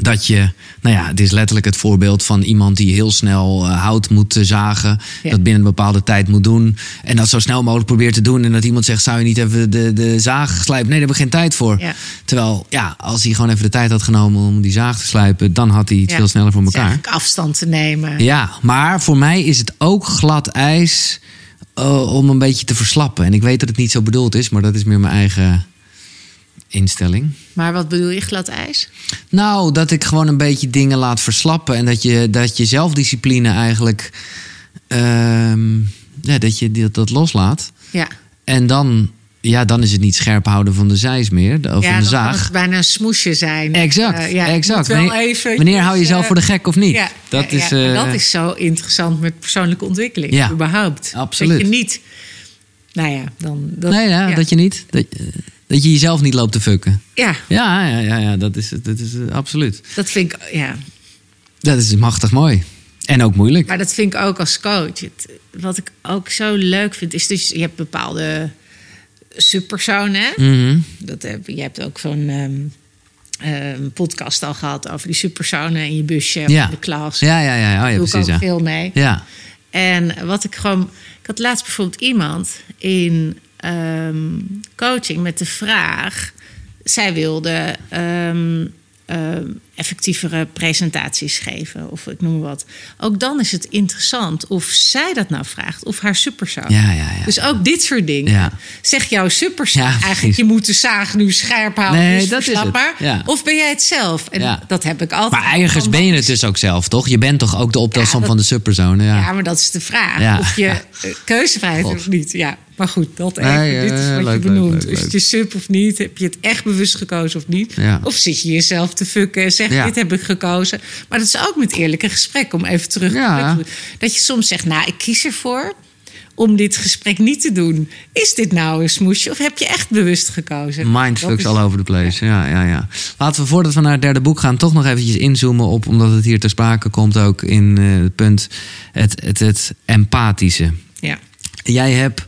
dat je, nou ja, het is letterlijk het voorbeeld van iemand die heel snel eh, hout moet eh, zagen. Ja. Dat binnen een bepaalde tijd moet doen. En dat zo snel mogelijk probeert te doen. En dat iemand zegt, zou je niet even de, de zaag slijpen? Nee, daar hebben we geen tijd voor. Ja. Terwijl, ja, als hij gewoon even de tijd had genomen om die zaag te slijpen, dan had hij het Ja. veel sneller voor elkaar. afstand te nemen. Ja, maar voor mij is het ook glad ijs eh, om een beetje te verslappen. En ik weet dat het niet zo bedoeld is, maar dat is meer mijn eigen instelling. Maar wat bedoel je, glad ijs? Nou, dat ik gewoon een beetje dingen laat verslappen. En dat je, dat je zelfdiscipline eigenlijk. ehm, ja, dat je dat, dat loslaat. Ja. En dan, ja, dan is het niet scherp houden van de zeis meer. Of ja, van de dan kan zaag. het bijna een smoesje zijn. Exact, Eh, ja, exact. wel Wanneer, even- wanneer hou je jezelf eh, voor de gek of niet? Ja, dat, ja, is, eh, dat is zo interessant met persoonlijke ontwikkeling. Ja, überhaupt. absoluut. Dat je niet... Nou ja, dan... Dat, nee, ja, dat je niet. Dat, dat je jezelf niet loopt te fucken. Ja, Ja, ja, ja, ja dat is, dat is absoluut. dat vind ik... Ja. Dat is machtig mooi. En ook moeilijk. Maar dat vind ik ook als coach. Het, wat ik ook zo leuk vind, is dus... Je hebt bepaalde subpersonen. Mhm. Dat heb, je hebt ook zo'n ehm, ehm, podcast al gehad over die subpersonen in je busje Ja. in de klas. Ja, ja, ja, oh, ja Doe ik precies. ook Ja. veel mee. ja. En wat ik gewoon. Ik had laatst bijvoorbeeld iemand in ehm, coaching met de vraag. Zij wilde ehm, effectievere presentaties geven, of ik noem wat. Ook dan is het interessant of zij dat nou vraagt, of haar superzoon. Ja, ja, ja. Dus ook dit soort dingen. Ja. Zeg jouw superzoon Ja, eigenlijk, je moet de zaag nu scherp houden, Nee, dus dat is het. Of ben jij het zelf? En Ja. dat heb ik altijd. Maar ergens ben je het dus ook zelf, toch? Je bent toch ook de optelsom van de subpersonen? Ja. Ja, maar dat is de vraag. Ja. Of je eh, keuzevrijheid hebt of niet. Ja, maar goed, dat even. Nee, dit is eh, wat leuk, je benoemt. leuk, Is het je sub of niet? Heb je het echt bewust gekozen of niet? Ja. Of zit je jezelf te fucken en zeg Ja. dit heb ik gekozen. Maar dat is ook met eerlijke gesprek. Om even terug te Ja. Dat je soms zegt, nou, ik kies ervoor om dit gesprek niet te doen. Is dit nou een smoesje of heb je echt bewust gekozen? Mindfucks is- all over the place. Ja. Ja, ja, Laten we voordat we naar het derde boek gaan, toch nog eventjes inzoomen op, omdat het hier ter sprake komt ook in eh, het punt, het, het, het empathische. Ja. Jij hebt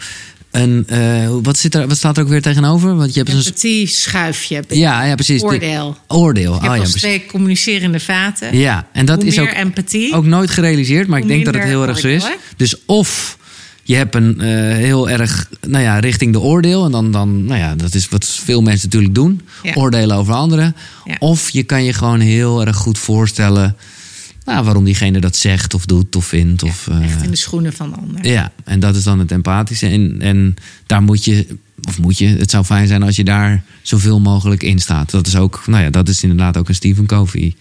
een, eh, wat, zit er, wat staat er ook weer tegenover? Want je hebt een. Empathie schuifje. Ja, ja, precies. Oordeel. Oordeel. Je Oh, hebt ja, precies. twee communicerende vaten. Ja, en dat Hoe is ook, empathie. ook nooit gerealiseerd, maar ik denk dat het heel erg zo is. Dus of je hebt een eh, heel erg, nou ja, richting de oordeel. En dan, dan, nou ja, dat is wat veel mensen natuurlijk doen. Ja. Oordelen over anderen. Ja. Of je kan je gewoon heel erg goed voorstellen nou, waarom diegene dat zegt of doet of vindt. Of, eh, Echt in de schoenen van anderen. ja, en dat is dan het empathische. En, en daar moet je, of moet je, het zou fijn zijn als je daar zoveel mogelijk in staat. Dat is ook, nou ja, dat is inderdaad ook een Stephen Covey.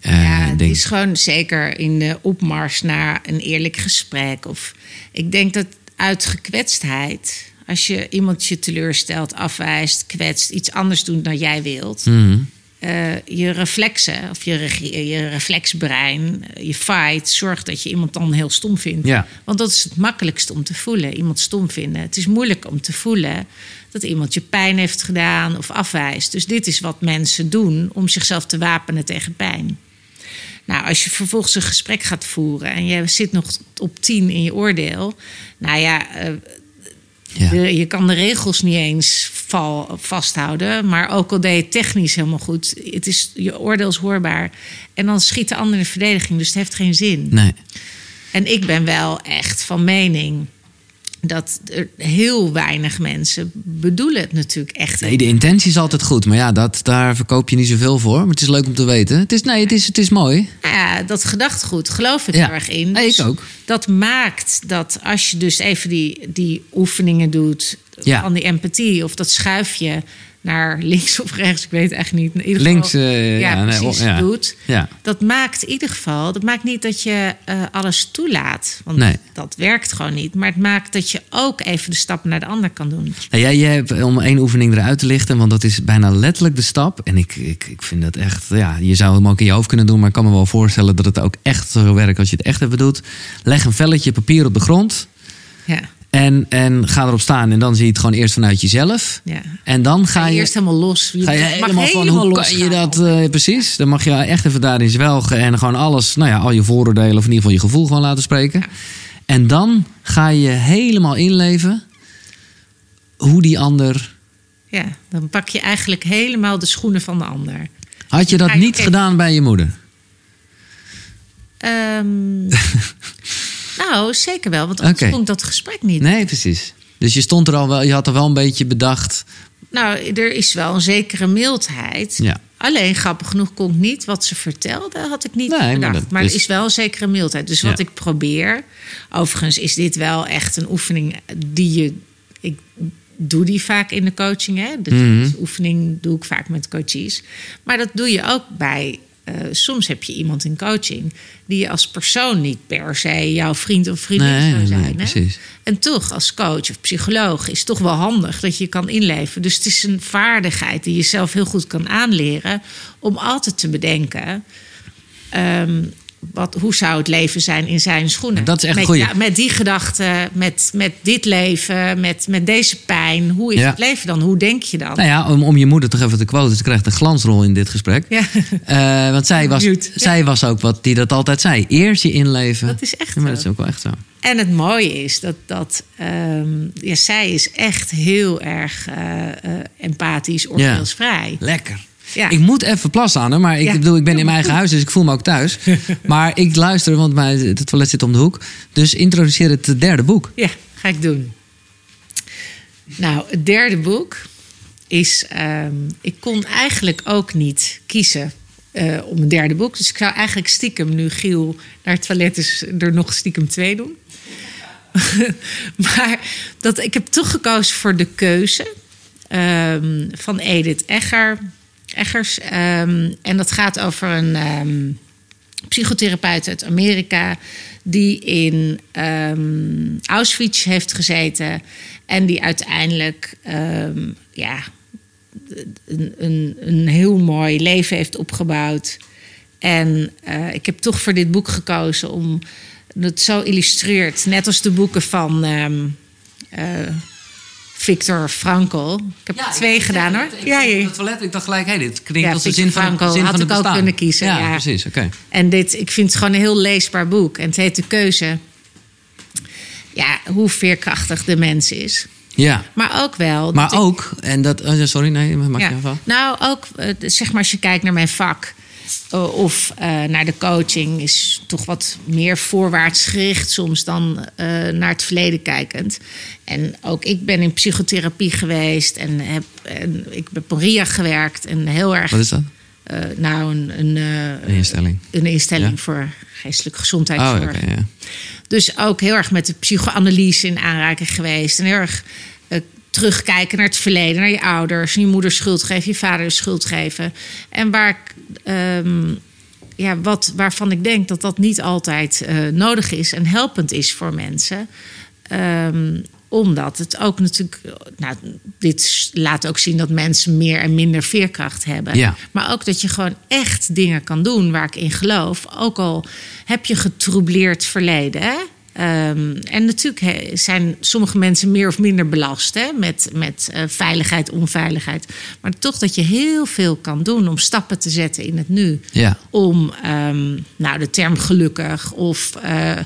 eh, ja, het is gewoon zeker in de opmars naar een eerlijk gesprek. Of ik denk dat uit gekwetstheid, als je iemand je teleurstelt, afwijst, kwetst, iets anders doet dan jij wilt. Mhm. Eh, je reflexen of je, regie- je reflexbrein, eh, je fight, zorgt dat je iemand dan heel stom vindt. Ja. Want dat is het makkelijkste om te voelen, iemand stom vinden. Het is moeilijk om te voelen dat iemand je pijn heeft gedaan of afwijst. Dus dit is wat mensen doen om zichzelf te wapenen tegen pijn. Nou, als je vervolgens een gesprek gaat voeren en je zit nog op tien in je oordeel. Nou ja, eh, Ja. de- je kan de regels niet eens val, vasthouden. Maar ook al deed je het technisch helemaal goed. Het is, je oordeel is hoorbaar. En dan schiet de ander in de verdediging. Dus het heeft geen zin. Nee. En ik ben wel echt van mening dat er heel weinig mensen bedoelen het natuurlijk echt. Nee, de intentie is altijd goed. Maar ja, dat, daar verkoop je niet zoveel voor. Maar het is leuk om te weten. Het is, nee, het is, het is mooi. Nou ja, dat gedachtegoed geloof ik Ja. heel erg in. Ik Dus ook. Dat maakt dat als je dus even die, die oefeningen doet Ja. van die empathie of dat schuifje naar links of rechts, ik weet echt niet. In ieder Links, geval, eh, ja, ja, precies ja. doet. Ja. Dat maakt in ieder geval, dat maakt niet dat je eh, alles toelaat, want Nee. dat werkt gewoon niet. Maar het maakt dat je ook even de stap naar de ander kan doen. Nou, jij, jij hebt, om één oefening eruit te lichten, want dat is bijna letterlijk de stap. En ik, ik, ik vind dat echt, ja, je zou hem ook in je hoofd kunnen doen, maar ik kan me wel voorstellen dat het ook echt zo werkt als je het echt even doet. Leg een velletje papier op de grond Ja, en, en ga erop staan. En dan zie je het gewoon eerst vanuit jezelf. ja. En dan ga Ga je je, eerst helemaal los. ga je helemaal van, hoe kan je dat, eh, precies. Dan mag je echt even daarin zwelgen en gewoon alles, nou ja, al je vooroordelen of in ieder geval je gevoel gewoon laten spreken. En dan ga je helemaal inleven hoe die ander Ja, dan pak je eigenlijk helemaal de schoenen van de ander. Had je dat niet gedaan bij je moeder? Ehm, nou, zeker wel, want anders vond ik dat gesprek niet. Nee, precies. Dus je stond er al wel, je had er wel een beetje bedacht. Nou, er is wel een zekere mildheid. Ja. Alleen grappig genoeg kon ik niet wat ze vertelde, had ik niet Nee, maar bedacht. Maar, is- er is wel een zekere mildheid. Dus wat Ja. ik probeer. Overigens is dit wel echt een oefening die je. Ik doe die vaak in de coaching. Hè? De Mhm. oefening doe ik vaak met coaches. Maar dat doe je ook bij. Eh, soms heb je iemand in coaching die je als persoon niet per se jouw vriend of vriendin Nee, zou zijn. nee, hè? En toch, als coach of psycholoog, is het toch wel handig dat je kan inleven. Dus het is een vaardigheid die je zelf heel goed kan aanleren. om altijd te bedenken. ehm, wat, hoe zou het leven zijn in zijn schoenen? Dat is echt met, goeie. ja, met die gedachten, met, met dit leven, met, met deze pijn. Hoe is Ja. het leven dan? Hoe denk je dan? Nou ja, om, om je moeder toch even te quoten. Ze krijgt een glansrol in dit gesprek. Ja. Eh, want zij was, zij was ook wat die dat altijd zei. Eerst je inleven. Dat is echt maar dat is ook wel echt zo. En het mooie is dat, dat ehm, ja, zij is echt heel erg eh, eh, empathisch, oordeelsvrij. Lekker. Ja. Ik moet even plassen aan maar ik Ja. bedoel, ik ben in mijn eigen huis, dus ik voel me ook thuis. maar ik luister, want mijn, het toilet zit om de hoek. Dus introduceer het derde boek. Ja, ga ik doen. Nou, het derde boek is. ehm, ik kon eigenlijk ook niet kiezen eh, om een derde boek. Dus ik zou eigenlijk stiekem, nu Giel naar het toilet is, er nog stiekem twee doen. maar dat, ik heb toch gekozen voor De Keuze ehm, van Edith Egger, Eggers. Ehm, en dat gaat over een. ehm, psychotherapeut uit Amerika. die in ehm, Auschwitz heeft gezeten. en die uiteindelijk ja, een, een, een heel mooi leven heeft opgebouwd. En eh, ik heb toch voor dit boek gekozen om het zo illustreert. Net als de boeken van eh, Victor Frankl. Ik heb twee gedaan hoor. Ja, ja. Het toilet, ik dacht gelijk, hé, dit klinkt Ja, als de zin van, Frankl de zin had van ik ook bestaan. kunnen kiezen, Ja, ja. precies, oké. En dit, ik vind het gewoon een heel leesbaar boek. En het heet De Keuze. Ja, hoe veerkrachtig de mens is. Ja, Maar ook wel. maar ik- ook, en dat, oh, sorry, nee, maak je ja. even. Nou, ook eh, zeg maar als je kijkt naar mijn vak. Eh, of eh, naar de coaching is toch wat meer voorwaarts gericht soms dan eh, naar het verleden kijkend. En ook ik ben in psychotherapie geweest en heb en ik heb op RIA gewerkt en heel erg. Wat is dat? nou, een, een, Een instelling. een instelling Ja. voor geestelijke Oh, gezondheidszorg. oké, ja. Dus ook heel erg met de psychoanalyse in aanraking geweest. En heel erg terugkijken naar het verleden, naar je ouders. Je moeder schuld geven, je vader schuld geven. En waar ik, ehm, ja, wat, waarvan ik denk dat dat niet altijd eh, nodig is en helpend is voor mensen. Ehm, omdat het ook natuurlijk. Nou, dit laat ook zien dat mensen meer en minder veerkracht hebben. Ja. Maar ook dat je gewoon echt dingen kan doen waar ik in geloof. Ook al heb je getroubleerd verleden. Hè? Ehm, en natuurlijk zijn sommige mensen meer of minder belast hè? met, met eh, veiligheid, onveiligheid. Maar toch dat je heel veel kan doen om stappen te zetten in het nu. Ja. Om ehm, nou, de term gelukkig of eh,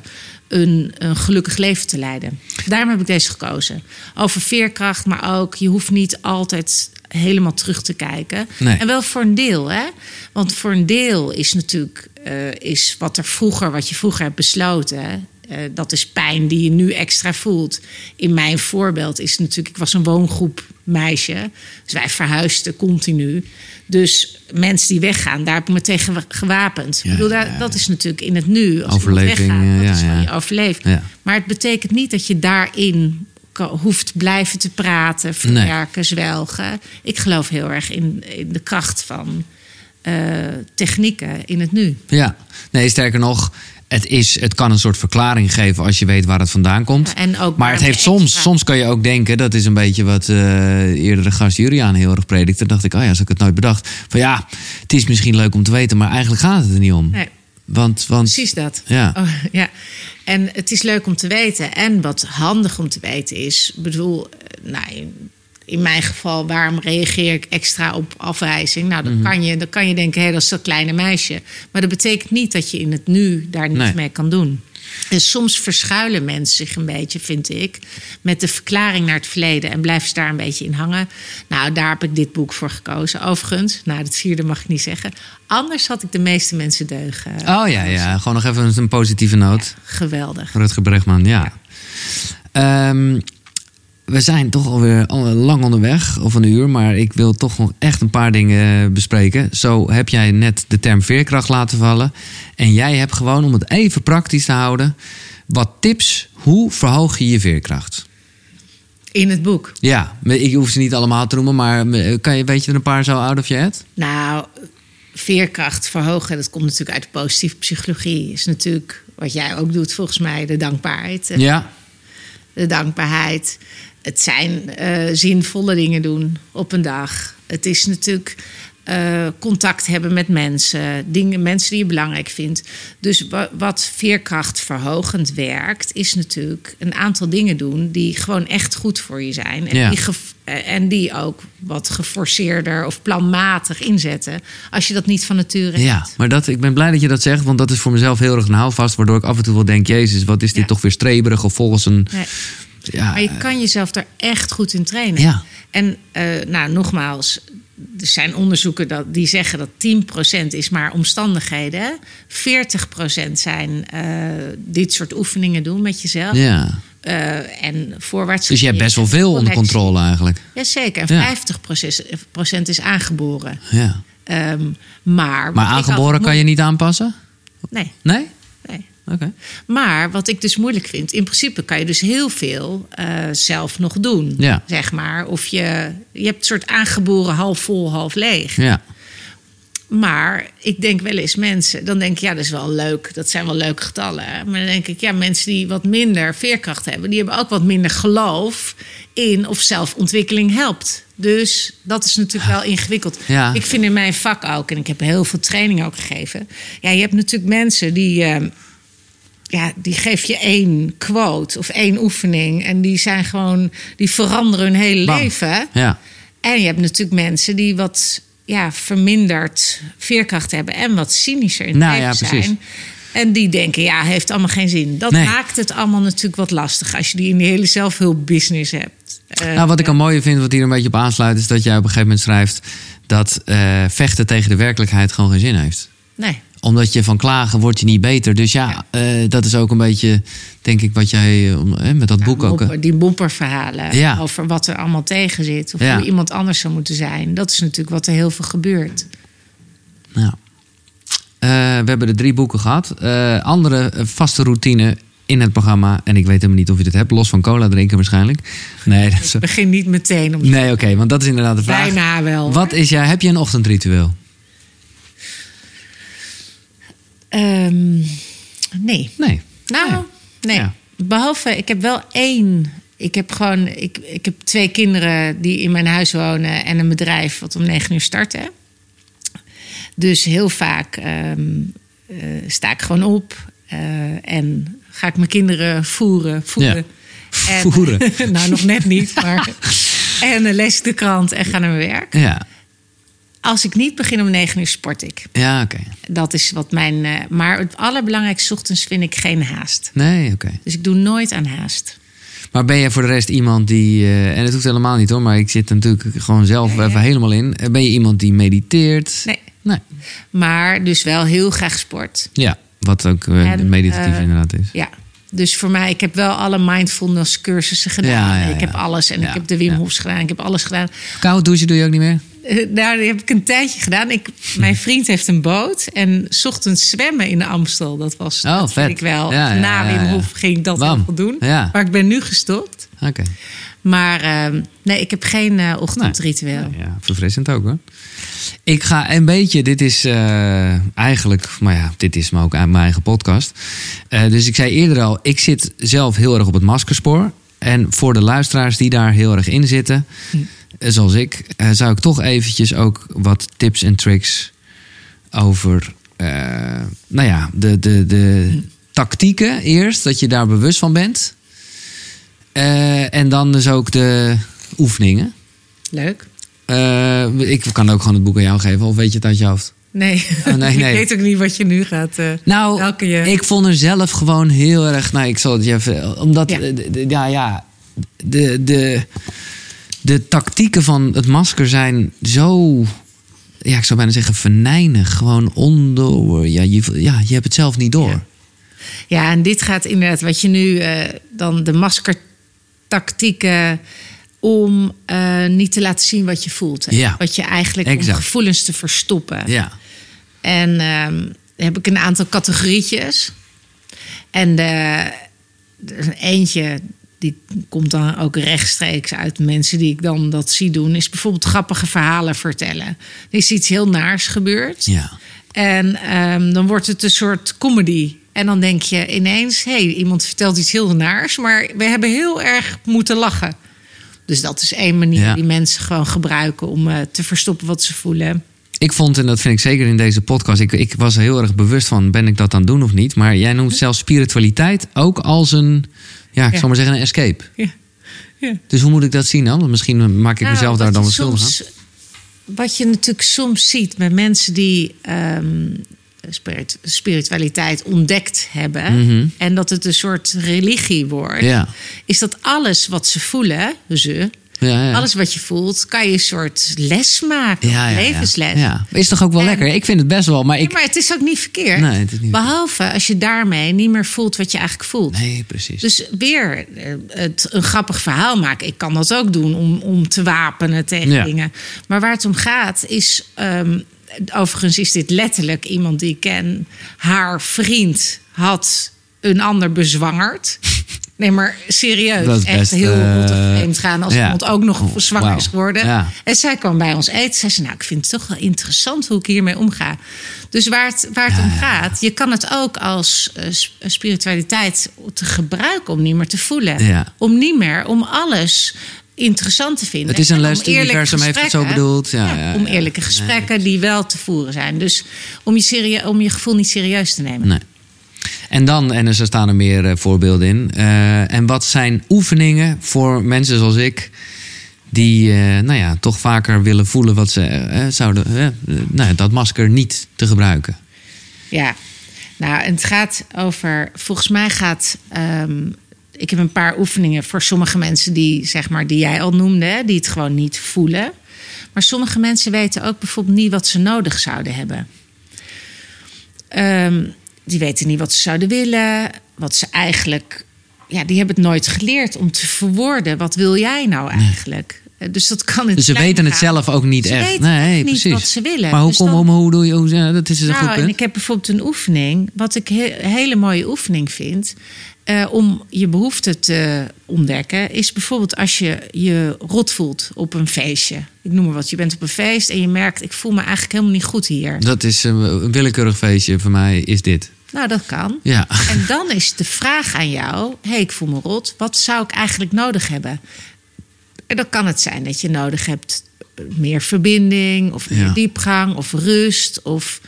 een, een gelukkig leven te leiden. Daarom heb ik deze gekozen. Over veerkracht, maar ook je hoeft niet altijd helemaal terug te kijken. Nee. En wel voor een deel, hè? Want voor een deel is natuurlijk eh, is wat er vroeger, wat je vroeger hebt besloten. Eh, dat is pijn die je nu extra voelt. In mijn voorbeeld is natuurlijk, ik was een woongroep meisje. Dus wij verhuisden continu. Dus mensen die weggaan, daar heb ik me tegen gewapend. Ja, ik bedoel, daar, ja, ja. dat is natuurlijk in het nu. Als Overleving, weggaat, eh, dat is van je overleeft. Maar het betekent niet dat je daarin hoeft blijven te praten, verwerken, zwelgen. Ik geloof heel erg in, in de kracht van eh, technieken in het nu. Ja, nee, sterker nog, het, is, het kan een soort verklaring geven als je weet waar het vandaan komt. Ja, en ook maar het heeft soms, extra- soms kan je ook denken, dat is een beetje wat eh eerdere gast Juriaan heel erg predikte. Dan dacht ik, oh ja, als ik het nooit bedacht. Van ja, het is misschien leuk om te weten, maar eigenlijk gaat het er niet om. Nee. Want, want Precies dat. Ja. Oh, ja. En het is leuk om te weten. En wat handig om te weten is, bedoel, eh, nou, in- mijn geval, waarom reageer ik extra op afwijzing? Nou, dan, kan, je, dan kan je denken, hé, dat is dat kleine meisje. Maar dat betekent niet dat je in het nu daar niets Nee. mee kan doen. En soms verschuilen mensen zich een beetje, vind ik, met de verklaring naar het verleden en blijven ze daar een beetje in hangen. Nou, daar heb ik dit boek voor gekozen. Overigens, nou, het vierde mag ik niet zeggen. Anders had ik de meeste mensen deugen. oh ja, ja, gewoon nog even een positieve noot. Geweldig. Rutger Bregman, ja. Ehm, we zijn toch alweer al lang onderweg, of een uur, maar ik wil toch nog echt een paar dingen bespreken. Zo heb jij net de term veerkracht laten vallen. En jij hebt gewoon, om het even praktisch te houden, wat tips. Hoe verhoog je je veerkracht? In het boek. Ja, ik hoef ze niet allemaal te noemen, maar eh, kan je, weet je er een paar zo out of je head? Nou, veerkracht verhogen, dat komt natuurlijk uit de positieve psychologie. Is natuurlijk wat jij ook doet, volgens mij, de dankbaarheid. Ja. De dankbaarheid. Het zijn eh, zinvolle dingen doen op een dag. Het is natuurlijk eh, contact hebben met mensen, dingen, mensen die je belangrijk vindt. Dus wa- wat veerkrachtverhogend werkt, is natuurlijk een aantal dingen doen die gewoon echt goed voor je zijn. En, Ja. die, eh, en die ook wat geforceerder of planmatig inzetten als je dat niet van nature hebt. Ja, maar dat, ik ben blij dat je dat zegt, want dat is voor mezelf heel erg een houvast, waardoor ik af en toe wel denk, jezus, wat is dit Ja. toch weer streberig of volgens een... Nee. Ja, Maar je kan jezelf daar echt goed in trainen. Ja. En eh, nou, nogmaals, er zijn onderzoeken dat, die zeggen dat 10% is maar omstandigheden. 40% zijn eh, dit sourt oefeningen doen met jezelf. ja. Eh, en voorwaarts. Dus je hebt best wel veel onder controle eigenlijk. Jazeker. En Ja. 50% is aangeboren. Ja. Ehm, maar aangeboren kan je niet aanpassen? Nee, Nee? nee. Oké. Maar wat ik dus moeilijk vind, in principe kan je dus heel veel eh, zelf nog doen. Ja. Zeg maar. Of je, je hebt een soort aangeboren half vol, half leeg. Ja. Maar ik denk wel eens mensen, dan denk ik, ja, dat is wel leuk. Dat zijn wel leuke getallen. Maar dan denk ik, ja, mensen die wat minder veerkracht hebben, die hebben ook wat minder geloof in of zelfontwikkeling helpt. Dus dat is natuurlijk wel ingewikkeld. Ja. Ik vind in mijn vak ook, en ik heb heel veel training ook gegeven. Ja, je hebt natuurlijk mensen die. eh, ja, die geef je één quote of één oefening. En die zijn gewoon, die veranderen hun hele Bam. leven. Ja. En je hebt natuurlijk mensen die wat ja, verminderd veerkracht hebben en wat cynischer in het Nou ja, precies. zijn. En die denken, ja, heeft allemaal geen zin. Dat Nee. maakt het allemaal natuurlijk wat lastig als je die in die hele zelfhulpbusiness hebt. Eh, Nou, wat ik al mooier vind, wat hier een beetje op aansluit, is dat jij op een gegeven moment schrijft dat eh, vechten tegen de werkelijkheid gewoon geen zin heeft. Nee. Omdat je van klagen word je niet beter. Dus ja, eh, dat is ook een beetje, denk ik, wat jij eh, met dat boek ook. eh, Mopper- die bomperverhalen Ja. over wat er allemaal tegen zit. Of hoe iemand anders zou moeten zijn. Dat is natuurlijk wat er heel veel gebeurt. Nou. We hebben de drie boeken gehad. Eh, andere vaste routine in het programma. En ik weet helemaal niet of je dit hebt. Los van cola drinken waarschijnlijk. Nee, dat is, begin niet meteen om nee oké. want dat is inderdaad de vraag. bijna wel. Wat is jij, heb je een ochtendritueel? Ehm, nee. Nee. Nou, Ja. nee. Ja. Behalve, ik heb wel één. Ik heb gewoon, ik, ik heb twee kinderen die in mijn huis wonen en een bedrijf wat om negen uur starten. Dus heel vaak ehm, eh, sta ik gewoon op eh, en ga ik mijn kinderen voeren. voeren. Ja. En- Voeren. nou, nog net niet, maar. en lees ik de krant en ga naar mijn werk. Ja, Als ik niet begin om negen uur, sport ik. ja oké. Dat is wat mijn. eh, maar het allerbelangrijkste 's ochtends vind ik geen haast. Nee, oké. Dus ik doe nooit aan haast. Maar ben jij voor de rest iemand die... eh, en het hoeft helemaal niet hoor, maar ik zit er natuurlijk gewoon zelf even helemaal in. Ben je iemand die mediteert? Nee. Nee. Maar dus wel heel graag sport. Ja, wat ook En, meditatief inderdaad is. Ja. Dus voor mij, ik heb wel alle mindfulness cursussen gedaan. Ja, ja, Ik heb ja. alles. En Ja, ik heb de Wim ja. Hofs gedaan. Ik heb alles gedaan. Koud douchen doe je ook niet meer? Eh, die heb ik een tijdje gedaan. Ik, mijn vriend heeft een boot. En 's ochtends zwemmen in de Amstel. Dat was Oh, dat vet. vind ik wel. Ja, Na Wim. Hof ging ik dat veel doen. Ja. Maar ik ben nu gestopt. Oké. Maar ehm, nee, ik heb geen eh, ochtendritueel. Ja, verfrissend ook hoor. Ik ga een beetje, dit is eh, eigenlijk, maar ja, dit is maar ook aan mijn eigen podcast. Dus ik zei eerder al, ik zit zelf heel erg op het maskerspoor. En voor de luisteraars die daar heel erg in zitten, eh, zoals ik, eh, zou ik toch eventjes ook wat tips en tricks over, eh, nou ja, de, de, de tactieken eerst, dat je daar bewust van bent. Eh, en dan dus ook de oefeningen. Leuk. Ik kan ook gewoon het boek aan jou geven, of weet je het uit je hoofd? Nee, Oh, nee, nee. ik weet ook niet wat je nu gaat. eh, Nou, welke je... ik vond er zelf gewoon heel erg. Nou, ik zal het je even. Omdat, Ja. ja, de, de- ja, ja de, de, de tactieken van het masker zijn zo. Ja, ik zou bijna zeggen venijnig. Gewoon ondoor. Ja, je, ja, je hebt het zelf niet door. Ja. Ja, en dit gaat inderdaad wat je nu eh, dan de maskertactieken om eh, niet te laten zien wat je voelt. Hè? Ja. Wat je eigenlijk Exact. om gevoelens te verstoppen. Ja. En ehm, heb ik een aantal categorietjes. En de, er is eentje die komt dan ook rechtstreeks uit mensen die ik dan dat zie doen, is bijvoorbeeld grappige verhalen vertellen. Er is iets heel naars gebeurd. Ja. En ehm, dan wordt het een soort comedy. En dan denk je ineens, hé, hey, iemand vertelt iets heel naars, maar we hebben heel erg moeten lachen. Dus dat is één manier Ja. die mensen gewoon gebruiken om eh, te verstoppen wat ze voelen. Ik vond, en dat vind ik zeker in deze podcast, ik, ik was er heel erg bewust van, ben ik dat aan het doen of niet? Maar jij noemt zelfs spiritualiteit ook als een, ja, ik Ja. zal maar zeggen, een escape. Ja. Ja. Dus hoe moet ik dat zien dan? Want misschien maak ik Nou, mezelf daar dan wat schuldig aan. Wat je natuurlijk soms ziet met mensen die ehm, spirit- spiritualiteit ontdekt hebben... Mhm. en dat het een soort religie wordt... Ja. is dat alles wat ze voelen, ze... Ja, ja. alles wat je voelt, kan je een soort les maken. ja, levensles. Is toch ook wel En- lekker? Ik vind het best wel, maar ik... maar het is ook niet verkeerd. Nee, het is niet Behalve als je daarmee niet meer voelt wat je eigenlijk voelt. Nee, precies. Dus weer eh, het, een grappig verhaal maken. Ik kan dat ook doen om, om te wapenen tegen dingen. Maar waar het om gaat is... ehm, overigens is dit letterlijk iemand die ik ken. Haar vriend had een ander bezwangerd. Nee, maar serieus. Dat is echt best, heel eh, rot vreemd gaan als iemand ook nog Oh, zwanger is geworden. En zij kwam bij ons eten. Zij zei, nou, ik vind het toch wel interessant hoe ik hiermee omga. Dus waar het, waar het om gaat, je kan het ook als eh, sp- spiritualiteit te gebruiken om niet meer te voelen. Ja. Om niet meer, om alles interessant te vinden. Het is een les, het universum heeft het zo bedoeld. Ja, ja, om eerlijke gesprekken die wel te voeren zijn. Dus om je, serie- om je gevoel niet serieus te nemen. Nee. En dan, en er staan er meer eh, voorbeelden in. Eh, en wat zijn oefeningen voor mensen zoals ik... die eh, nou ja, toch vaker willen voelen wat ze zouden... nou dat masker niet te gebruiken. Ja, nou, het gaat over. Volgens mij gaat. ehm, ik heb een paar oefeningen voor sommige mensen die, zeg maar, die jij al noemde, die het gewoon niet voelen. Maar sommige mensen weten ook bijvoorbeeld niet wat ze nodig zouden hebben. Ehm, die weten niet wat ze zouden willen, wat ze eigenlijk. Ja, die hebben het nooit geleerd om te verwoorden. Wat wil jij nou eigenlijk? Eh, Dus dat kan in Dus ze weten het zelf ook niet Ze echt. weten nee, niet precies. wat ze willen. Maar hoe, Dus kom, dan- hoe, hoe doe je... Hoe, ja, dat is dus een goed Nou, en ik heb bijvoorbeeld een oefening, wat ik he- een hele mooie oefening vind. Eh, om je behoeften te ontdekken, is bijvoorbeeld als je je rot voelt op een feestje. Ik noem maar wat, je bent op een feest en je merkt, ik voel me eigenlijk helemaal niet goed hier. Dat is een willekeurig feestje voor mij, is dit. Nou, dat kan. Ja. En dan is de vraag aan jou: hé, hey, ik voel me rot. Wat zou ik eigenlijk nodig hebben? En dan kan het zijn dat je nodig hebt meer verbinding, of meer Ja. diepgang, of rust. Of...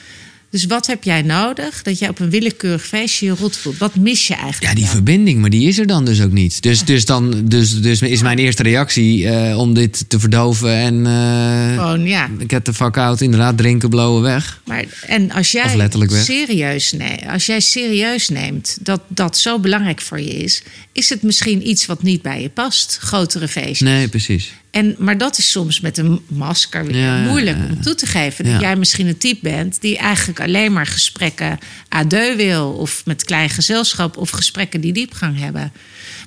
Dus wat heb jij nodig dat jij op een willekeurig feestje je rot voelt? Wat mis je eigenlijk? Ja, die dan? verbinding, maar die is er dan dus ook niet. Dus, dus, dan, dus, dus is mijn eerste reactie eh, om dit te verdoven en eh Gewoon, ja. get the fuck out, inderdaad, drinken, blowen, weg. Maar, en als jij, letterlijk weg. serieus neemt, als jij serieus neemt dat dat zo belangrijk voor je is, is het misschien iets wat niet bij je past. Grotere feestjes. Nee, precies. En, maar dat is soms met een masker weer Ja, moeilijk om toe te geven. Dat jij misschien een type bent die eigenlijk alleen maar gesprekken à deux wil. Of met klein gezelschap of gesprekken die diepgang hebben.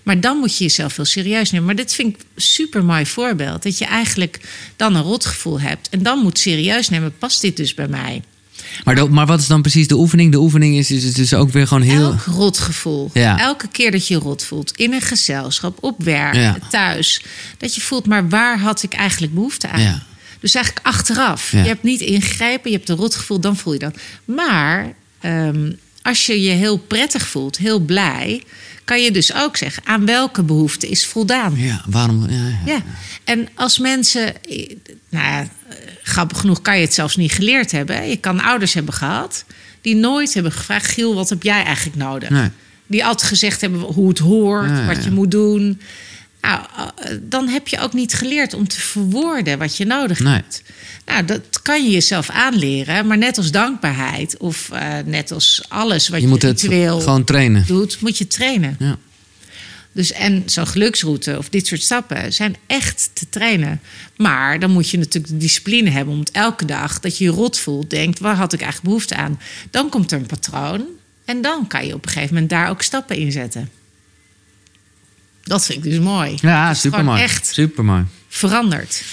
Maar dan moet je jezelf heel serieus nemen. Maar dit vind ik een super mooi voorbeeld. Dat je eigenlijk dan een rotgevoel hebt. En dan moet serieus nemen, past dit dus bij mij? Maar, maar wat is dan precies de oefening? De oefening is, is, is dus ook weer gewoon heel... Elk rotgevoel. Ja. Elke keer dat je rot voelt. In een gezelschap, op werk, Ja. thuis. Dat je voelt, maar waar had ik eigenlijk behoefte aan? Ja. Dus eigenlijk achteraf. Je hebt niet ingegrepen, je hebt een rotgevoel, dan voel je dat. Maar ehm, als je je heel prettig voelt, heel blij... kan je dus ook zeggen, aan welke behoefte is voldaan? Ja, waarom... Ja, ja. Ja, en als mensen, eh, nou ja, grappig genoeg kan je het zelfs niet geleerd hebben. Je kan ouders hebben gehad die nooit hebben gevraagd: Giel, wat heb jij eigenlijk nodig? Nee. Die altijd gezegd hebben hoe het hoort, Ja, ja, wat je moet doen. Nou, eh, dan heb je ook niet geleerd om te verwoorden wat je nodig Nee. hebt. Nou, dat kan je jezelf aanleren, maar net als dankbaarheid of eh, net als alles wat Je je, moet het gewoon trainen. doet, moet je trainen. Ja. Dus en zo'n geluksroute of dit soort stappen zijn echt te trainen. Maar dan moet je natuurlijk de discipline hebben om het elke dag dat je je rot voelt, denkt: waar had ik eigenlijk behoefte aan? Dan komt er een patroon en dan kan je op een gegeven moment daar ook stappen in zetten. Dat vind ik dus mooi. Ja, Het is super gewoon mooi. echt veranderd.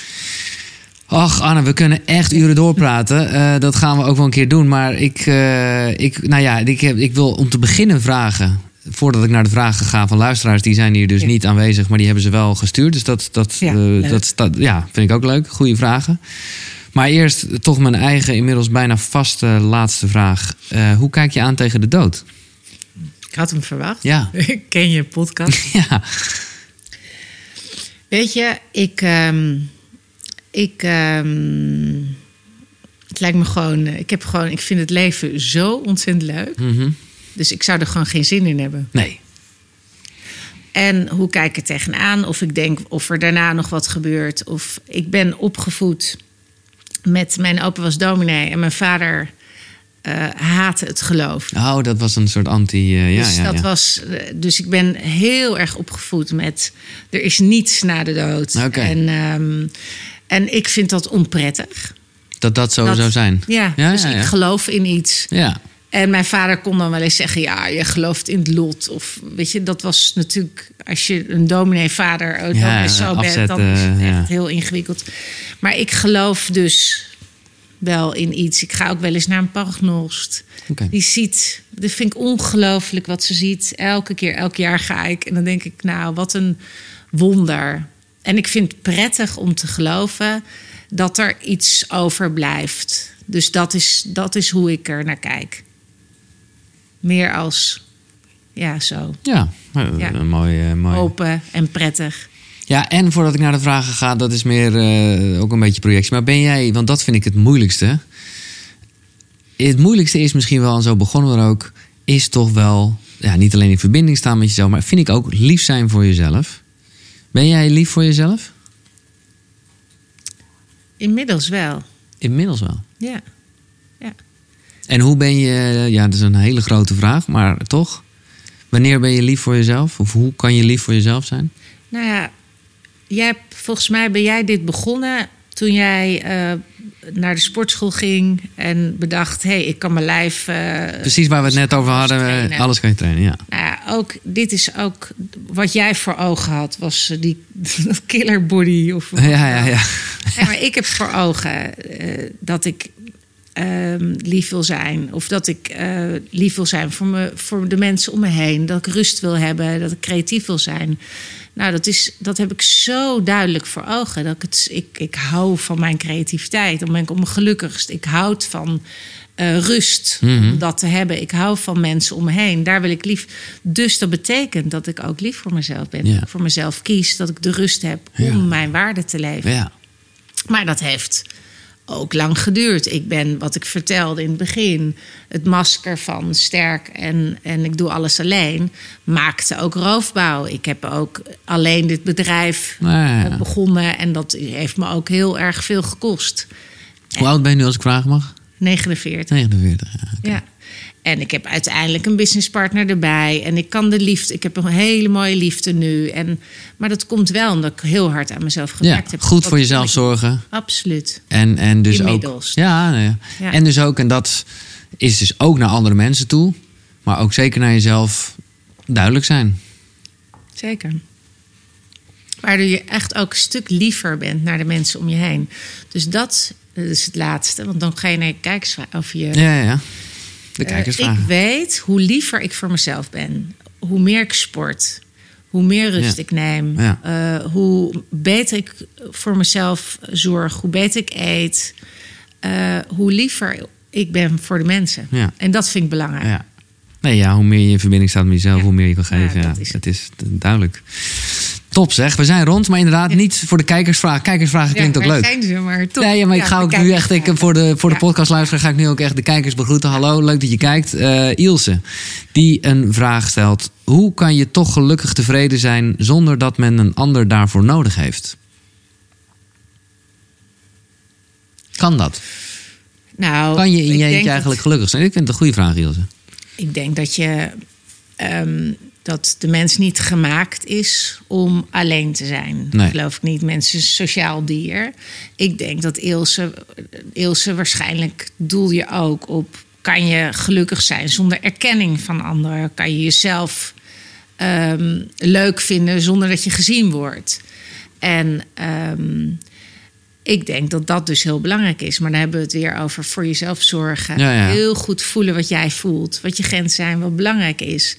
Ach, Anne, we kunnen echt uren doorpraten. Eh, dat gaan we ook wel een keer doen. Maar ik, eh, ik, nou ja, ik, heb, ik wil om te beginnen vragen. Voordat ik naar de vragen ga van luisteraars, die zijn hier dus Ja. niet aanwezig, maar die hebben ze wel gestuurd. Dus dat, dat, Ja, eh, dat, ja, vind ik ook leuk. Goede vragen. Maar eerst toch mijn eigen, inmiddels bijna vaste laatste vraag. Eh, hoe kijk je aan tegen de dood? Ik had hem verwacht. Ja. Ik ken je podcast. Ja, Weet je, ik. ehm, ik ehm, het lijkt me gewoon. Ik heb gewoon. Ik vind het leven zo ontzettend leuk. Mhm. Dus ik zou er gewoon geen zin in hebben. nee. En hoe kijk ik er tegenaan? Of ik denk of er daarna nog wat gebeurt. Of ik ben opgevoed met mijn opa was dominee en mijn vader eh, haatte het geloof. Oh, dat was een soort anti... ja, dus, ja, dat ja. Was, eh, dus ik ben heel erg opgevoed met er is niets na de dood. En, ehm, en ik vind dat onprettig. Dat dat zo Dat- zou zijn. Ja, Ja, dus ik geloof in iets. Ja, En mijn vader kon dan wel eens zeggen: Ja, je gelooft in het lot. Of weet je, dat was natuurlijk. Als je een dominee-vader, een Ja, dominee zo bent, dan is het echt ja. heel ingewikkeld. Maar ik geloof dus wel in iets. Ik ga ook wel eens naar een paragnost. Die ziet, dat vind ik ongelooflijk wat ze ziet. Elke keer, elk jaar ga ik. En dan denk ik, nou, wat een wonder. En ik vind het prettig om te geloven dat er iets overblijft. Dus dat is, dat is hoe ik er naar kijk. Meer als, ja, zo. ja. Eh, Ja. Een mooi, eh, mooi. Open en prettig. Ja, en voordat ik naar de vragen ga, dat is meer eh, ook een beetje projectie. Maar ben jij, want dat vind ik het moeilijkste. Het moeilijkste is misschien wel, en zo begonnen we er ook, is toch wel, ja, niet alleen in verbinding staan met jezelf, maar vind ik ook lief zijn voor jezelf. Ben jij lief voor jezelf? Inmiddels wel, Inmiddels wel. ja. En hoe ben je, ja, dat is een hele grote vraag, maar toch, wanneer ben je lief voor jezelf? Of hoe kan je lief voor jezelf zijn? Nou ja, jij hebt, volgens mij ben jij dit begonnen toen jij eh, naar de sportschool ging en bedacht: hé, hey, ik kan mijn lijf. eh, Precies waar we het net over hadden, eh, trainen. alles kan je trainen, ja. Nou ja, ook, dit is ook wat jij voor ogen had, was die killer body. Of, Ja, ja, ja. Nee, maar ik heb voor ogen dat ik ehm, lief wil zijn. Of dat ik eh, lief wil zijn voor, me, voor de mensen om me heen. Dat ik rust wil hebben, dat ik creatief wil zijn. Nou, dat, is, dat heb ik zo duidelijk voor ogen. Dat ik, het, ik, ik hou van mijn creativiteit. Dan ben ik op mijn gelukkigst. Ik houd van eh, rust Mhm. om dat te hebben. Ik hou van mensen om me heen. Daar wil ik lief. Dus dat betekent dat ik ook lief voor mezelf ben. Ja. Dat ik voor mezelf kies. Dat ik de rust heb om Ja. mijn waarde te leven. ja. Maar dat heeft ook lang geduurd. Ik ben, wat ik vertelde in het begin, het masker van sterk en, en ik doe alles alleen, maakte ook roofbouw. Ik heb ook alleen dit bedrijf Ja, ja, ja. begonnen en dat heeft me ook heel erg veel gekost. Hoe oud ben je nu als ik vragen mag? 49. 49, ja. Ja. En ik heb uiteindelijk een businesspartner erbij. En ik kan de liefde. Ik heb een hele mooie liefde nu. En, maar dat komt wel omdat ik heel hard aan mezelf Ja, gewerkt heb. goed voor jezelf zorgen. Absoluut. En, en dus Inmiddels. ook. Ja, nee, ja. Ja. En dus ook, en dat is dus ook naar andere mensen toe. Maar ook zeker naar jezelf duidelijk zijn. Zeker. Waardoor je echt ook een stuk liever bent naar de mensen om je heen. Dus dat is het laatste. Want dan ga je naar je kijkers of je. Ja, ja, ja. De Eh, ik weet hoe liever ik voor mezelf ben. Hoe meer ik sport. Hoe meer rust Ja. ik neem. Ja. eh, hoe beter ik voor mezelf zorg. Hoe beter ik eet. eh, hoe liever ik ben voor de mensen. Ja. En dat vind ik belangrijk. ja. Nee, ja, hoe meer je in verbinding staat met jezelf, hoe meer je kan geven. Ja, dat is het is duidelijk. Top zeg, we zijn rond. Maar inderdaad, niet voor de kijkersvragen. Kijkersvragen klinkt ook leuk. zijn ze maar toch? Nee, ja, maar ik Ja, ga ook nu echt, ik, voor de, voor de Ja. podcastluisteraar ga ik nu ook echt de kijkers begroeten. Hallo, leuk dat je kijkt. Eh, Ilse, die een vraag stelt. Hoe kan je toch gelukkig tevreden zijn zonder dat men een ander daarvoor nodig heeft? Kan dat? Nou, Kan je in je eentje dat- eigenlijk gelukkig zijn? Ik vind het een goede vraag, Ilse. Ik denk dat je ehm, dat de mens niet gemaakt is om alleen te zijn. Nee. Geloof ik niet. Mensen is een sociaal dier. Ik denk dat Ilse, Ilse waarschijnlijk doel je ook op. Kan je gelukkig zijn zonder erkenning van anderen? Kan je jezelf ehm, leuk vinden zonder dat je gezien wordt? En ehm, ik denk dat dat dus heel belangrijk is. Maar dan hebben we het weer over voor jezelf zorgen. Ja, ja. Heel goed voelen wat jij voelt. Wat je grenzen zijn, wat belangrijk is.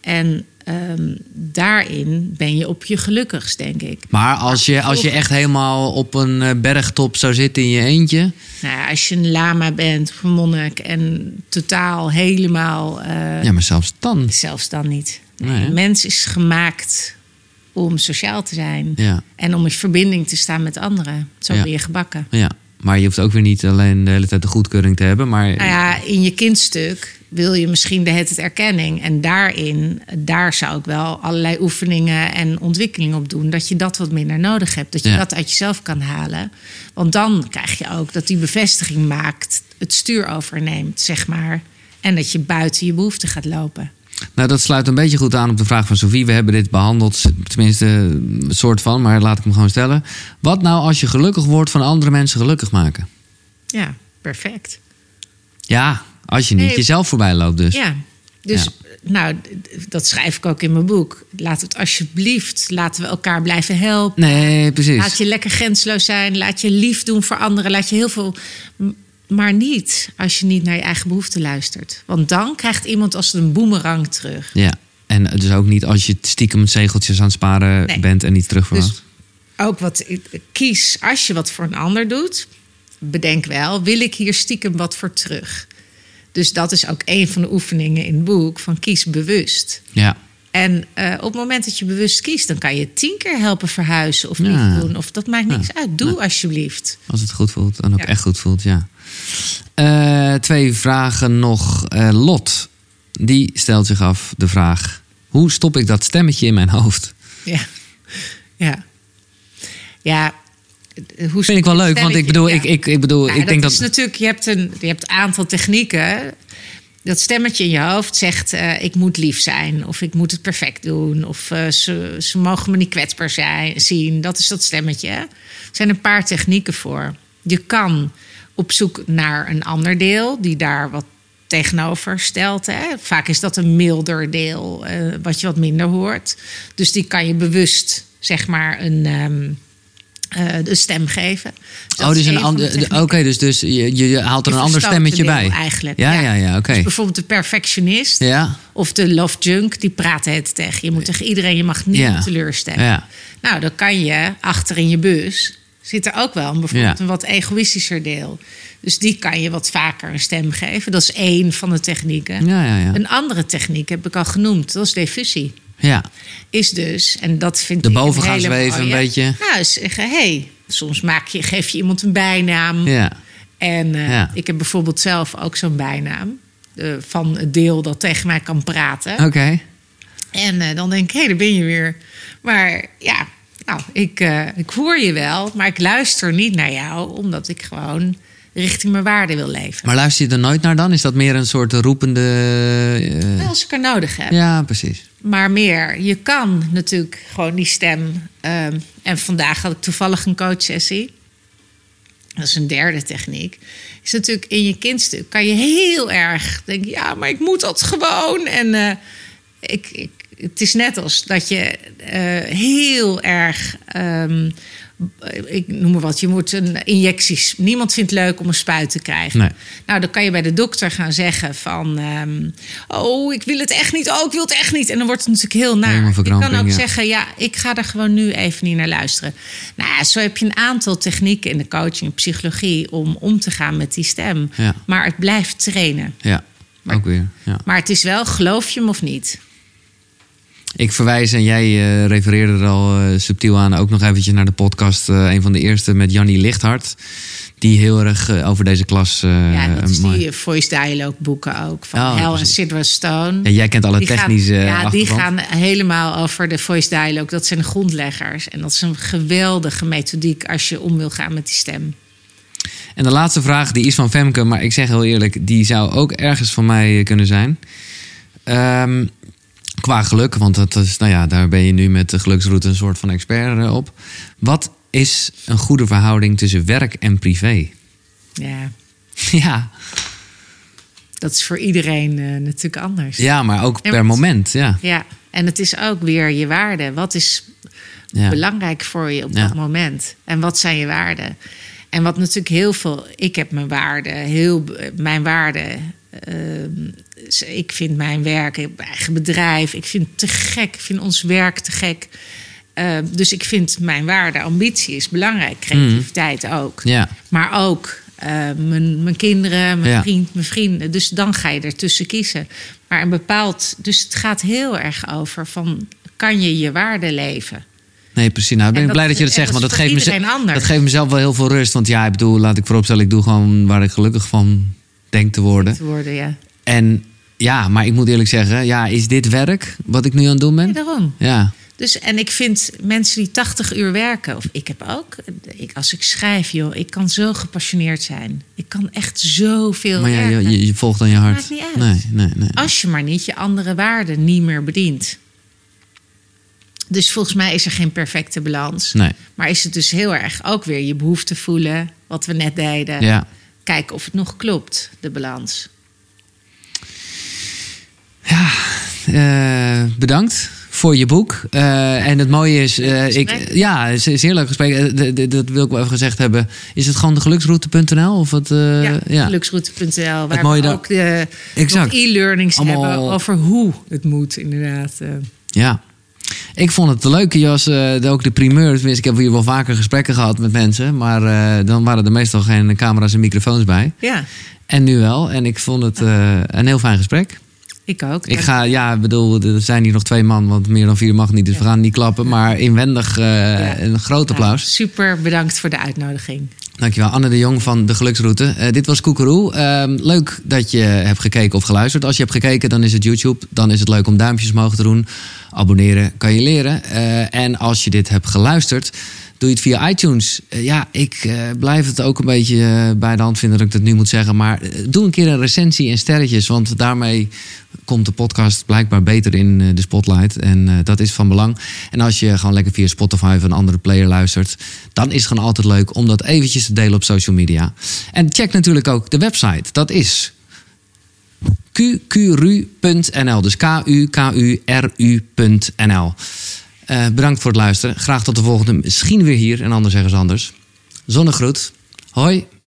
En ehm, daarin ben je op je gelukkigst, denk ik. Maar als je, als je echt helemaal op een eh, bergtop zou zitten in je eentje. Nou ja, als je een lama bent een monnik en totaal helemaal... eh, Ja, maar zelfs dan. Zelfs dan niet. Nee, een mens is gemaakt om sociaal te zijn. Ja. En om in verbinding te staan met anderen. Zo Ja. ben je gebakken. Ja. Maar je hoeft ook weer niet alleen de hele tijd de goedkeuring te hebben. Maar Nou ja, in je kindstuk wil je misschien de tijd erkenning. En daarin, daar zou ik wel allerlei oefeningen en ontwikkelingen op doen. Dat je dat wat minder nodig hebt. Dat je Ja. dat uit jezelf kan halen. Want dan krijg je ook dat die bevestiging maakt, het stuur overneemt, zeg maar. En dat je buiten je behoeften gaat lopen. Nou, dat sluit een beetje goed aan op de vraag van Sofie. We hebben dit behandeld, tenminste een soort van, maar laat ik hem gewoon stellen. Wat nou als je gelukkig wordt van andere mensen gelukkig maken? Ja, perfect. Ja, als je niet Nee. jezelf voorbij loopt dus. Ja, dus Ja. nou, dat schrijf ik ook in mijn boek. Laat het alsjeblieft, laten we elkaar blijven helpen. Nee, precies. Laat je lekker grensloos zijn. Laat je lief doen voor anderen. Laat je heel veel. Maar niet als je niet naar je eigen behoeften luistert. Want dan krijgt iemand als een boemerang terug. Ja, en dus ook niet als je stiekem zegeltjes aan het sparen Nee. bent en niet terug. Dus ook wat kies als je wat voor een ander doet. Bedenk wel, wil ik hier stiekem wat voor terug? Dus dat is ook een van de oefeningen in het boek van kies bewust. Ja, En eh, op het moment dat je bewust kiest, dan kan je tien keer helpen verhuizen of Ja. lief doen. Of dat maakt niks Ja. uit. Doe alsjeblieft. als het goed voelt en ook echt goed voelt, ja. Eh, twee vragen nog. Eh, Lot, die stelt zich af de vraag... hoe stop ik dat stemmetje in mijn hoofd? Ja. Ja. Ja. Hoe Vind ik wel leuk, want ik bedoel, ik, ik, ik, bedoel, Nou, ik denk dat... is natuurlijk, je hebt, een, je hebt een aantal technieken. Dat stemmetje in je hoofd zegt: eh, Ik moet lief zijn, of ik moet het perfect doen, of eh, ze, ze mogen me niet kwetsbaar zijn, zien. Dat is dat stemmetje. Er zijn een paar technieken voor. Je kan op zoek naar een ander deel die daar wat tegenover stelt. Hè. Vaak is dat een milder deel, eh, wat je wat minder hoort. Dus die kan je bewust, zeg maar, een. ehm, eh, de stem geven. Dus oh, dus een ander. Oké, dus, dus je, je haalt er Je een ander stemmetje bij. Eigenlijk. Ja, ja, ja, oké. Dus bijvoorbeeld de perfectionist Ja, of de love junk, die praten het tegen. Je moet tegen iedereen, je mag Ja. teleurstellen. ja, Nou, dan kan je achter in je bus zit er ook wel een, bijvoorbeeld een wat egoïstischer deel. Dus die kan je wat vaker een stem geven. Dat is één van de technieken. ja, ja. ja. Een andere techniek heb ik al genoemd. Dat is diffusie. Ja. Is dus, en dat vind De ik boven een gaan zweven een beetje. Nou, zeggen, hey, soms maak je, geef je iemand een bijnaam. ja. En eh, Ja. ik heb bijvoorbeeld zelf ook zo'n bijnaam. eh, van het deel dat tegen mij kan praten. Oké. En eh, dan denk ik, hé, hey, daar ben je weer. Maar ja, nou, ik, ik hoor je wel. Maar ik luister niet naar jou. Omdat ik gewoon richting mijn waarde wil leven. Maar luister je er nooit naar dan? Is dat meer een soort roepende... Als ik er nodig heb. Ja, precies. Maar meer, je kan natuurlijk gewoon die stem. ehm, en vandaag had ik toevallig een coachsessie. Dat is een derde techniek. Is natuurlijk in je kindstuk kan je heel erg denken: ja, maar ik moet dat gewoon. En eh, ik, ik, het is net als dat je eh, heel erg. ehm, ik noem maar wat, je moet een injecties. Niemand vindt het leuk om een spuit te krijgen. Nee. Nou, dan kan je bij de dokter gaan zeggen van... ehm, oh, ik wil het echt niet, oh, ik wil het echt niet. En dan wordt het natuurlijk heel naar. Je kan ook ja. zeggen, ja, ik ga er gewoon nu even niet naar luisteren. Nou, zo heb je een aantal technieken in de coaching en psychologie... om om te gaan met die stem. Ja. Maar het blijft trainen. Ja, ook weer. Ja. Maar het is wel, geloof je hem of niet? Ik verwijs, en jij eh, refereerde er al eh, subtiel aan, ook nog eventjes naar de podcast. eh, een van de eerste met Jannie Lichthart. Die heel erg over deze klas. ja, dat is mooi- die voice dialogue boeken ook. Van Oh, Hel en. Sidra Stone. Ja, jij kent alle Die gaan- technische ja, die gaan helemaal over de voice dialogue. Dat zijn de grondleggers. En dat is een geweldige methodiek als je om wil gaan met die stem. En de laatste vraag, die is van Femke, maar ik zeg heel eerlijk, die zou ook ergens van mij kunnen zijn. Ehm, qua geluk, want dat is, nou ja, daar ben je nu met de geluksroute een soort van expert eh, op. Wat is een goede verhouding tussen werk en privé? Ja, ja, dat is voor iedereen eh, natuurlijk anders. ja, maar ook per moment. Ja. Ja, en het is ook weer je waarde. Wat is Ja. belangrijk voor je op Ja. dat moment? En wat zijn je waarden? En wat natuurlijk heel veel... Ik heb mijn waarde, heel, mijn waarde... Uh, ik vind mijn werk, ik heb een eigen bedrijf. Ik vind het te gek. Ik vind ons werk te gek. Uh, dus ik vind mijn waarde, ambitie is belangrijk. Creativiteit mm. ook. Ja. Maar ook uh, mijn, mijn, kinderen, mijn, ja. vriend, mijn vrienden. Dus dan ga je ertussen kiezen. Maar een bepaald... Dus het gaat heel erg over van... Kan je je waarde leven? Nee, precies. Nou, ik ben dat, blij dat je dat zegt. Dat want dat geeft, me, anders. dat geeft mezelf wel heel veel rust. Want ja, ik bedoel, laat ik vooropstellen... ik doe gewoon waar ik gelukkig van denk te worden. Te worden, ja. En ja, maar ik moet eerlijk zeggen... ja, is dit werk wat ik nu aan het doen ben? Daarom. Ja. Dus, en ik vind mensen die 80 uur werken, of ik heb ook, ik, als ik schrijf, joh, ik kan zo gepassioneerd zijn. Ik kan echt zoveel. Maar ja, werken. je, je, volgt dan je hart. Maakt niet uit. Nee, nee, nee. Als je maar niet je andere waarden niet meer bedient. Dus volgens mij is er geen perfecte balans. Nee. Maar is het dus heel erg ook weer je behoefte voelen, wat we net deden. Ja. Kijken of het nog klopt, de balans. Ja, uh, bedankt voor je boek. Uh, en het mooie is, uh, ik, ja, het is heel leuk gesprek. Dat wil ik wel even gezegd hebben. Is het gewoon de geluksroute.nl? Of het, ja, ja, geluksroute.nl. Waar mooie we ook de e-learnings hebben over hoe het moet, inderdaad. Ja. Ik vond het leuk, Jos, ook de primeur. Tenminste, ik heb hier wel vaker gesprekken gehad met mensen. Maar dan waren er meestal geen camera's en microfoons bij. Ja. En nu wel. En ik vond het een heel fijn gesprek. Ik ook. Ik ga, ja, bedoel, er zijn hier nog twee man, want meer dan vier mag niet, dus ja. we gaan niet klappen. Maar inwendig uh, ja. een groot applaus. Ja, super bedankt voor de uitnodiging. Dankjewel, Anne de Jong van de Geluksroute. Uh, dit was Koekeroe. Uh, leuk dat je hebt gekeken of geluisterd. Als je hebt gekeken, dan is het YouTube. Dan is het leuk om duimpjes omhoog te doen. Abonneren kan je leren. Uh, en als je dit hebt geluisterd, doe je het via iTunes. Uh, ja, ik uh, blijf het ook een beetje uh, bij de hand vinden dat ik dat nu moet zeggen. Maar doe een keer een recensie en sterretjes. Want daarmee komt de podcast blijkbaar beter in de spotlight. En dat is van belang. En als je gewoon lekker via Spotify of een andere player luistert... dan is het gewoon altijd leuk om dat eventjes te delen op social media. En check natuurlijk ook de website. Dat is qqru.nl. Dus k-u-k-u-r-u.nl. Uh, bedankt voor het luisteren. Graag tot de volgende. Misschien weer hier en anders ergens anders. Zonnegroet. Hoi.